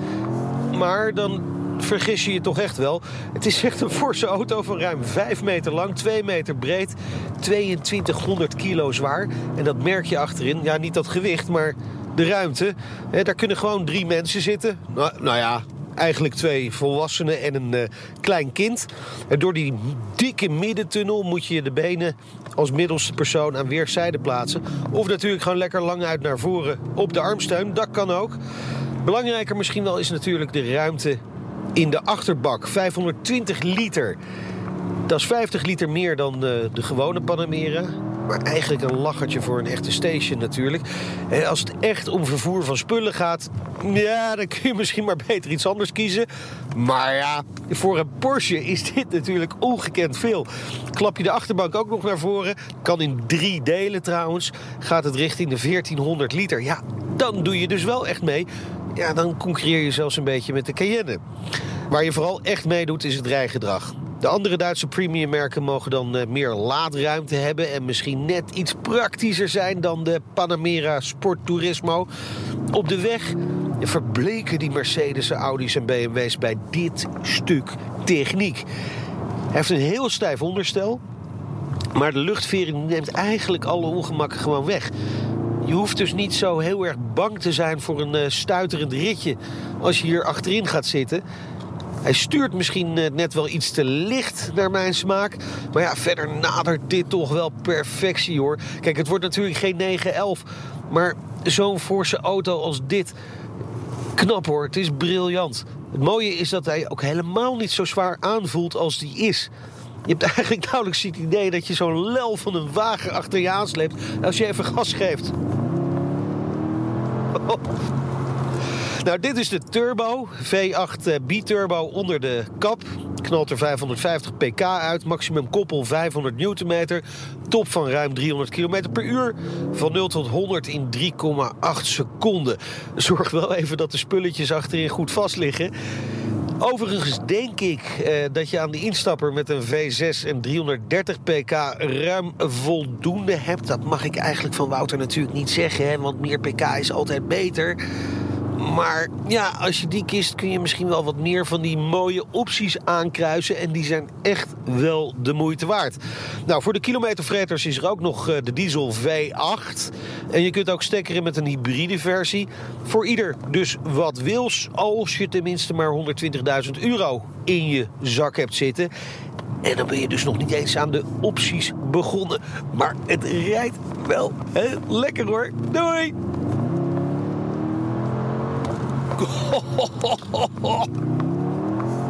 Speaker 5: Maar dan vergis je je toch echt wel. Het is echt een forse auto van ruim 5 meter lang, 2 meter breed, 2200 kilo zwaar. En dat merk je achterin. Ja, niet dat gewicht, maar de ruimte. daar kunnen gewoon drie mensen zitten. Nou, nou ja, eigenlijk twee volwassenen en een uh, klein kind. En door die dikke middentunnel moet je de benen als middelste persoon aan weerszijden plaatsen. Of natuurlijk gewoon lekker lang uit naar voren op de armsteun. Dat kan ook. Belangrijker misschien wel is natuurlijk de ruimte in de achterbak. 520 liter. Dat is 50 liter meer dan de, de gewone Panamera. Maar eigenlijk een lachertje voor een echte station natuurlijk. Als het echt om vervoer van spullen gaat... ja, dan kun je misschien maar beter iets anders kiezen. Maar ja, voor een Porsche is dit natuurlijk ongekend veel. Klap je de achterbank ook nog naar voren... kan in drie delen trouwens... gaat het richting de 1400 liter. Ja, dan doe je dus wel echt mee ja, dan concurreer je zelfs een beetje met de Cayenne. Waar je vooral echt meedoet is het rijgedrag. De andere Duitse premiummerken mogen dan eh, meer laadruimte hebben... en misschien net iets praktischer zijn dan de Panamera Sport Turismo. Op de weg verbleken die Mercedes, Audi's en BMW's bij dit stuk techniek. Hij heeft een heel stijf onderstel... maar de luchtvering neemt eigenlijk alle ongemakken gewoon weg... Je hoeft dus niet zo heel erg bang te zijn voor een uh, stuiterend ritje als je hier achterin gaat zitten. Hij stuurt misschien uh, net wel iets te licht naar mijn smaak. Maar ja, verder nadert dit toch wel perfectie hoor. Kijk, het wordt natuurlijk geen 911. Maar zo'n forse auto als dit, knap hoor. Het is briljant. Het mooie is dat hij ook helemaal niet zo zwaar aanvoelt als die is. Je hebt eigenlijk nauwelijks het idee dat je zo'n lel van een wagen achter je aansleept als je even gas geeft. Oh. Nou, dit is de turbo. V8 B-turbo onder de kap. Knalt er 550 pk uit. Maximum koppel 500 newtonmeter. Top van ruim 300 km per uur. Van 0 tot 100 in 3,8 seconden. Zorg wel even dat de spulletjes achterin goed vast liggen. Overigens denk ik eh, dat je aan de instapper met een V6 en 330 pk ruim voldoende hebt. Dat mag ik eigenlijk van Wouter natuurlijk niet zeggen, hè, want meer pk is altijd beter. Maar ja, als je die kist kun je misschien wel wat meer van die mooie opties aankruisen. En die zijn echt wel de moeite waard. Nou, voor de kilometervreters is er ook nog eh, de diesel V8. En je kunt ook stekkeren met een hybride versie. Voor ieder dus wat wils, als je tenminste maar 120.000 euro in je zak hebt zitten. En dan ben je dus nog niet eens aan de opties begonnen. Maar het rijdt wel heel lekker hoor. Doei!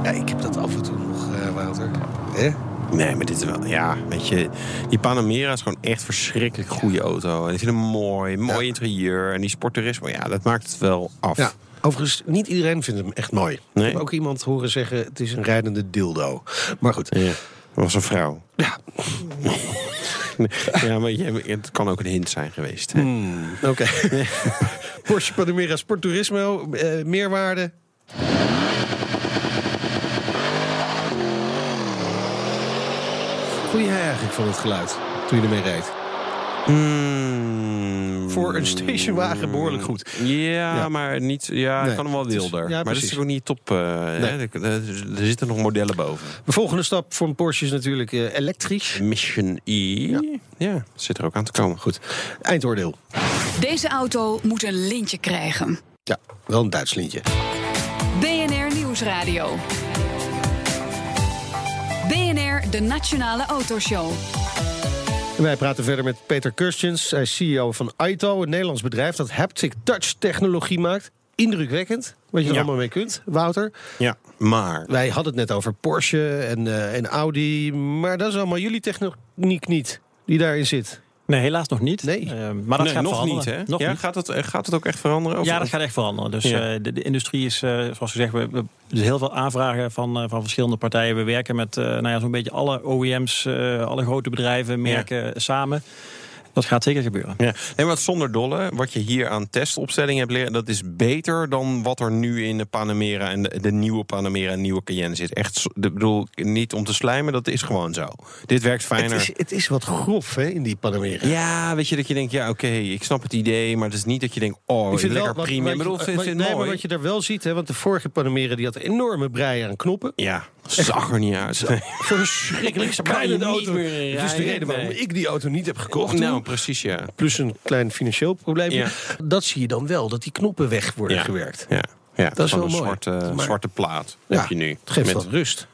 Speaker 5: Ja, ik heb dat af en toe nog, uh, Wouter. Eh?
Speaker 6: Nee, maar dit is wel... Ja, weet je... Die Panamera is gewoon echt verschrikkelijk goede auto. En ik vind hem mooi. Mooi ja. interieur. En die sporttoerisme, ja, dat maakt het wel af.
Speaker 5: Ja. Overigens, niet iedereen vindt hem echt mooi. Nee? Ik heb ook iemand horen zeggen... het is een rijdende dildo. Maar goed.
Speaker 6: Ja, dat was een vrouw.
Speaker 5: Ja.
Speaker 6: ja, maar je, het kan ook een hint zijn geweest.
Speaker 5: Hmm, Oké. Okay. Porsche Panamera Sport Turismo, uh, meerwaarde. Voel je eigenlijk van het geluid toen je ermee reed?
Speaker 6: Mm,
Speaker 5: Voor een stationwagen behoorlijk goed.
Speaker 6: Ja, ja. maar niet. Ja, nee, kan hem wel wilder. Ja, maar dat is ook niet top. Uh, nee. er, er, zitten nog modellen boven.
Speaker 5: De volgende stap voor een Porsche is natuurlijk uh, elektrisch.
Speaker 6: Mission E. Ja. ja, zit er ook aan te komen.
Speaker 5: Goed. Eindoordeel.
Speaker 4: Deze auto moet een lintje krijgen.
Speaker 5: Ja, wel een Duits lintje.
Speaker 4: BNR Nieuwsradio. BNR, de Nationale Autoshow.
Speaker 5: Wij praten verder met Peter. Hij is CEO van Aito, een Nederlands bedrijf dat haptic touch technologie maakt. Indrukwekkend wat je er
Speaker 6: Ja.
Speaker 5: allemaal mee kunt, Wouter.
Speaker 6: Ja, maar.
Speaker 5: Wij hadden het net over Porsche en, eh, en Audi. Maar dat is allemaal jullie techniek niet die daarin zit.
Speaker 8: Nee, helaas nog niet.
Speaker 5: Nee.
Speaker 8: Eh, maar dat
Speaker 6: Nee,
Speaker 8: gaat
Speaker 6: nog
Speaker 8: veranderen.
Speaker 6: niet, hè?
Speaker 8: Nog
Speaker 6: ja,
Speaker 8: niet.
Speaker 6: Gaat, het, eh, gaat het ook echt veranderen? Of-
Speaker 8: Ja, dat gaat echt veranderen. Dus
Speaker 6: Ja.
Speaker 8: eh, de, de industrie is, eh, zoals gezegd, we, we, dus heel veel aanvragen van, eh, van verschillende partijen. We werken met eh, nou ja, zo'n beetje alle OEM's, eh, alle grote bedrijven, merken samen. Dat gaat zeker gebeuren.
Speaker 6: Ja, nee, maar zonder dolle, wat je hier aan testopstelling hebt leren, dat is beter dan wat er nu in de Panamera en de, de nieuwe Panamera en nieuwe Cayenne zit. Echt, ik bedoel, niet om te slijmen, dat is gewoon zo. Dit werkt
Speaker 5: Het
Speaker 6: fijner.
Speaker 5: is, het is wat grof hè, in die Panamera.
Speaker 6: Ja, weet je dat je denkt, ja, oké, ik snap het idee, maar het is niet dat je denkt, oh,
Speaker 5: Ik vind
Speaker 6: lekker
Speaker 5: wat,
Speaker 6: Ik bedoel, vind,
Speaker 5: nee,
Speaker 6: het
Speaker 5: maar
Speaker 6: mooi.
Speaker 5: wat je daar wel ziet, hè, want de vorige Panamera die had een enorme brei aan knoppen.
Speaker 6: Ja, zag er niet uit.
Speaker 5: Verschrikkelijk. Ze
Speaker 6: je
Speaker 5: de
Speaker 6: niet
Speaker 5: auto.
Speaker 6: meer
Speaker 5: Dat is de reden waarom
Speaker 6: nee.
Speaker 5: ik die auto niet heb gekocht.
Speaker 6: Nou,
Speaker 5: toen.
Speaker 6: precies, ja.
Speaker 5: Plus een klein financieel probleem.
Speaker 6: Ja.
Speaker 5: Dat zie je dan wel, dat die knoppen weg worden
Speaker 6: Ja.
Speaker 5: gewerkt.
Speaker 6: Ja, ja
Speaker 5: Dat is wel
Speaker 6: een
Speaker 5: mooi.
Speaker 6: zwarte,
Speaker 5: Maar-
Speaker 6: zwarte plaat heb je nu.
Speaker 5: Het geeft
Speaker 6: Met-
Speaker 5: wat rust.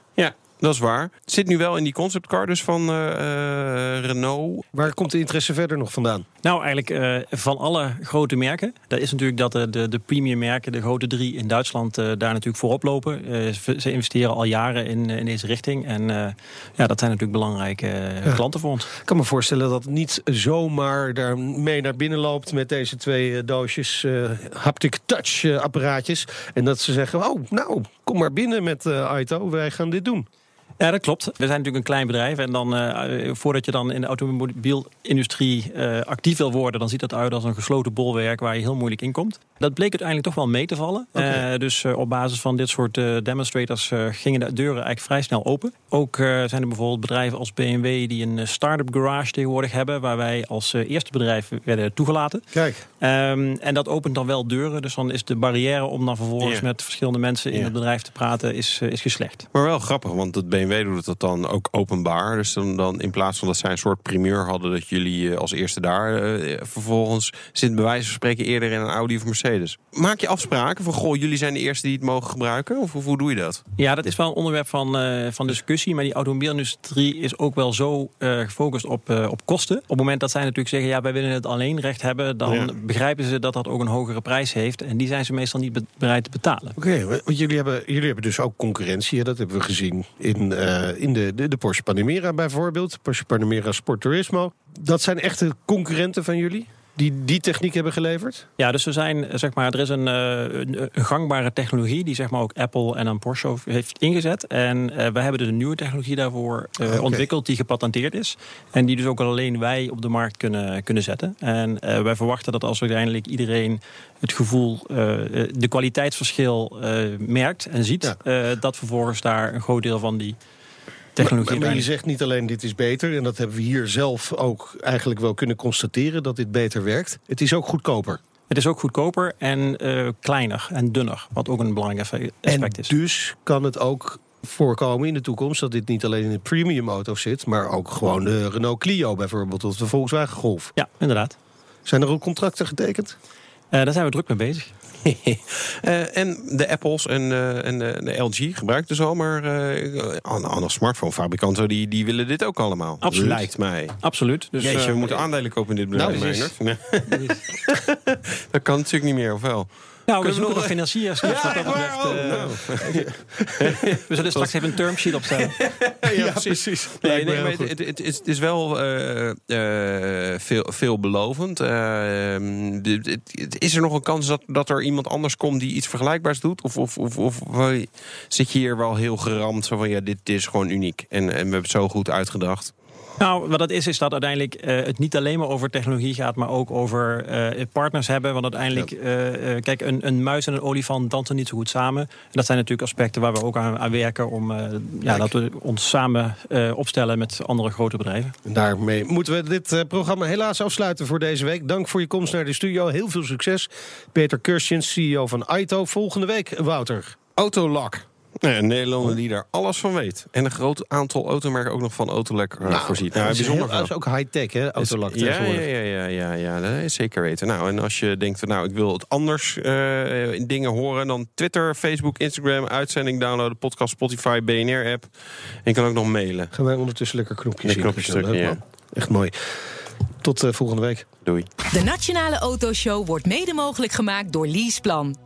Speaker 6: Dat is waar. Het zit nu wel in die conceptcar dus van eh, eh, Renault.
Speaker 5: Waar komt de interesse verder nog vandaan?
Speaker 8: Nou, eigenlijk eh, van alle grote merken. Dat is natuurlijk dat de, de, de premium merken, de grote drie in Duitsland, eh, daar natuurlijk voorop lopen. Eh, ze, investeren al jaren in, in deze richting. En eh, ja, dat zijn natuurlijk belangrijke klanten voor ons.
Speaker 5: Ik kan me voorstellen dat het niet zomaar daar mee naar binnen loopt met deze twee doosjes eh, haptic touch apparaatjes. En dat ze zeggen, oh nou, kom maar binnen met Aito, wij gaan dit doen.
Speaker 8: Ja, dat klopt. We zijn natuurlijk een klein bedrijf. En dan, uh, voordat je dan in de automobielindustrie uh, actief wil worden, dan ziet dat uit als een gesloten bolwerk waar je heel moeilijk in komt. Dat bleek uiteindelijk toch wel mee te vallen. Okay. Uh, dus op basis van dit soort demonstrators gingen de deuren eigenlijk vrij snel open. Ook zijn er bijvoorbeeld bedrijven als BMW die een start-up garage tegenwoordig hebben, waar wij als eerste bedrijf werden toegelaten.
Speaker 5: Kijk.
Speaker 8: Um, en dat opent dan wel deuren. Dus dan is de barrière om dan vervolgens yeah. met verschillende mensen in yeah. het bedrijf te praten, is, is geslecht.
Speaker 6: Maar wel grappig, want het BMW doet dat dan ook openbaar. Dus dan, dan in plaats van dat zij een soort primeur hadden dat jullie als eerste daar uh, vervolgens zit bij wijze van spreken eerder in een Audi of Mercedes. Maak je afspraken van goh, jullie zijn de eerste die het mogen gebruiken? Of, of hoe doe je dat?
Speaker 8: Ja, dat is wel een onderwerp van, uh, van discussie. Maar die automobielindustrie is ook wel zo uh, gefocust op, op kosten. Op het moment dat zij natuurlijk zeggen, ja, wij willen het alleen recht hebben, dan ja. begrijpen ze dat dat ook een hogere prijs heeft. En die zijn ze meestal niet bereid te betalen.
Speaker 5: Oké, okay, want jullie hebben, jullie hebben dus ook concurrentie. Dat hebben we gezien in, in de, de, de Porsche Panamera bijvoorbeeld. Porsche Panamera Sport Turismo. Dat zijn echte concurrenten van jullie? Die die techniek hebben geleverd?
Speaker 8: Ja, dus er zijn, zeg maar, er is een, een, gangbare technologie die zeg maar ook Apple en dan Porsche heeft ingezet. En uh, wij hebben dus een nieuwe technologie daarvoor uh, okay. ontwikkeld die gepatenteerd is. En die dus ook alleen wij op de markt kunnen, kunnen zetten. En uh, wij verwachten dat als uiteindelijk iedereen het gevoel, de kwaliteitsverschil merkt en ziet, ja. dat vervolgens daar een groot deel van die technologie.
Speaker 5: Maar, maar je zegt niet alleen dit is beter, en dat hebben we hier zelf ook eigenlijk wel kunnen constateren dat dit beter werkt. Het is ook goedkoper.
Speaker 8: Het is ook goedkoper en uh, kleiner en dunner, wat ook een belangrijk aspect
Speaker 5: en
Speaker 8: is.
Speaker 5: Dus kan het ook voorkomen in de toekomst dat dit niet alleen in de premium auto's zit, maar ook gewoon de Renault Clio bijvoorbeeld of de Volkswagen Golf.
Speaker 8: Ja, inderdaad.
Speaker 5: Zijn er ook contracten getekend?
Speaker 8: Uh, daar zijn we druk mee bezig.
Speaker 6: Uh, en de Apples en, uh, en de, LG gebruikt dus al, maar uh, andere smartphonefabrikanten die, die willen dit ook allemaal.
Speaker 8: Absoluut.
Speaker 6: Lijkt mij.
Speaker 8: Absoluut.
Speaker 6: Dus, Jeetje, we moeten aandelen kopen in dit bedrijf.
Speaker 8: Nou,
Speaker 6: dat kan natuurlijk niet meer, of wel?
Speaker 8: Nou, we zoeken nog financiers. Dus ja, wat dat betreft, oh, uh, nou. we zullen straks even een termsheet opstellen.
Speaker 6: ja, ja, precies. Nee, nee, maar het, het, het, is wel uh, uh, veel, veelbelovend. is er nog een kans dat, dat er iemand anders komt die iets vergelijkbaars doet? Of, of, of, of zit je hier wel heel geramd? Zo van ja, dit, dit is gewoon uniek. En, en we hebben het zo goed uitgedacht.
Speaker 8: Nou, wat dat is, is dat uiteindelijk uh, het niet alleen maar over technologie gaat, maar ook over uh, partners hebben. Want uiteindelijk, ja. uh, kijk, een, een, muis en een olifant dansen niet zo goed samen. En dat zijn natuurlijk aspecten waar we ook aan, aan werken om ja, dat we ons samen opstellen met andere grote bedrijven.
Speaker 5: En daarmee moeten we dit programma helaas afsluiten voor deze week. Dank voor je komst naar de studio. Heel veel succes. Peter Kurstjens, CEO van Aito. Volgende week, Wouter.
Speaker 6: Autolak. Nee, een Nederlander die daar alles van weet. En een groot aantal automerken ook nog van Autolek uh,
Speaker 5: nou,
Speaker 6: voorziet.
Speaker 5: Nou, dat, is heel, dat is ook high-tech, hè? Autolak
Speaker 6: ja, ja, ja, ja, ja, ja, dat is zeker weten. Nou, en als je denkt, nou, ik wil het anders uh, in dingen horen... dan Twitter, Facebook, Instagram, uitzending downloaden... podcast, Spotify, BNR-app. En je kan ook nog mailen.
Speaker 5: Gaan wij ondertussen lekker knopjes zien.
Speaker 6: Knopjes drukken, ja.
Speaker 5: Echt mooi. Tot uh, volgende week.
Speaker 6: Doei.
Speaker 3: De Nationale Autoshow wordt mede mogelijk gemaakt door Leaseplan.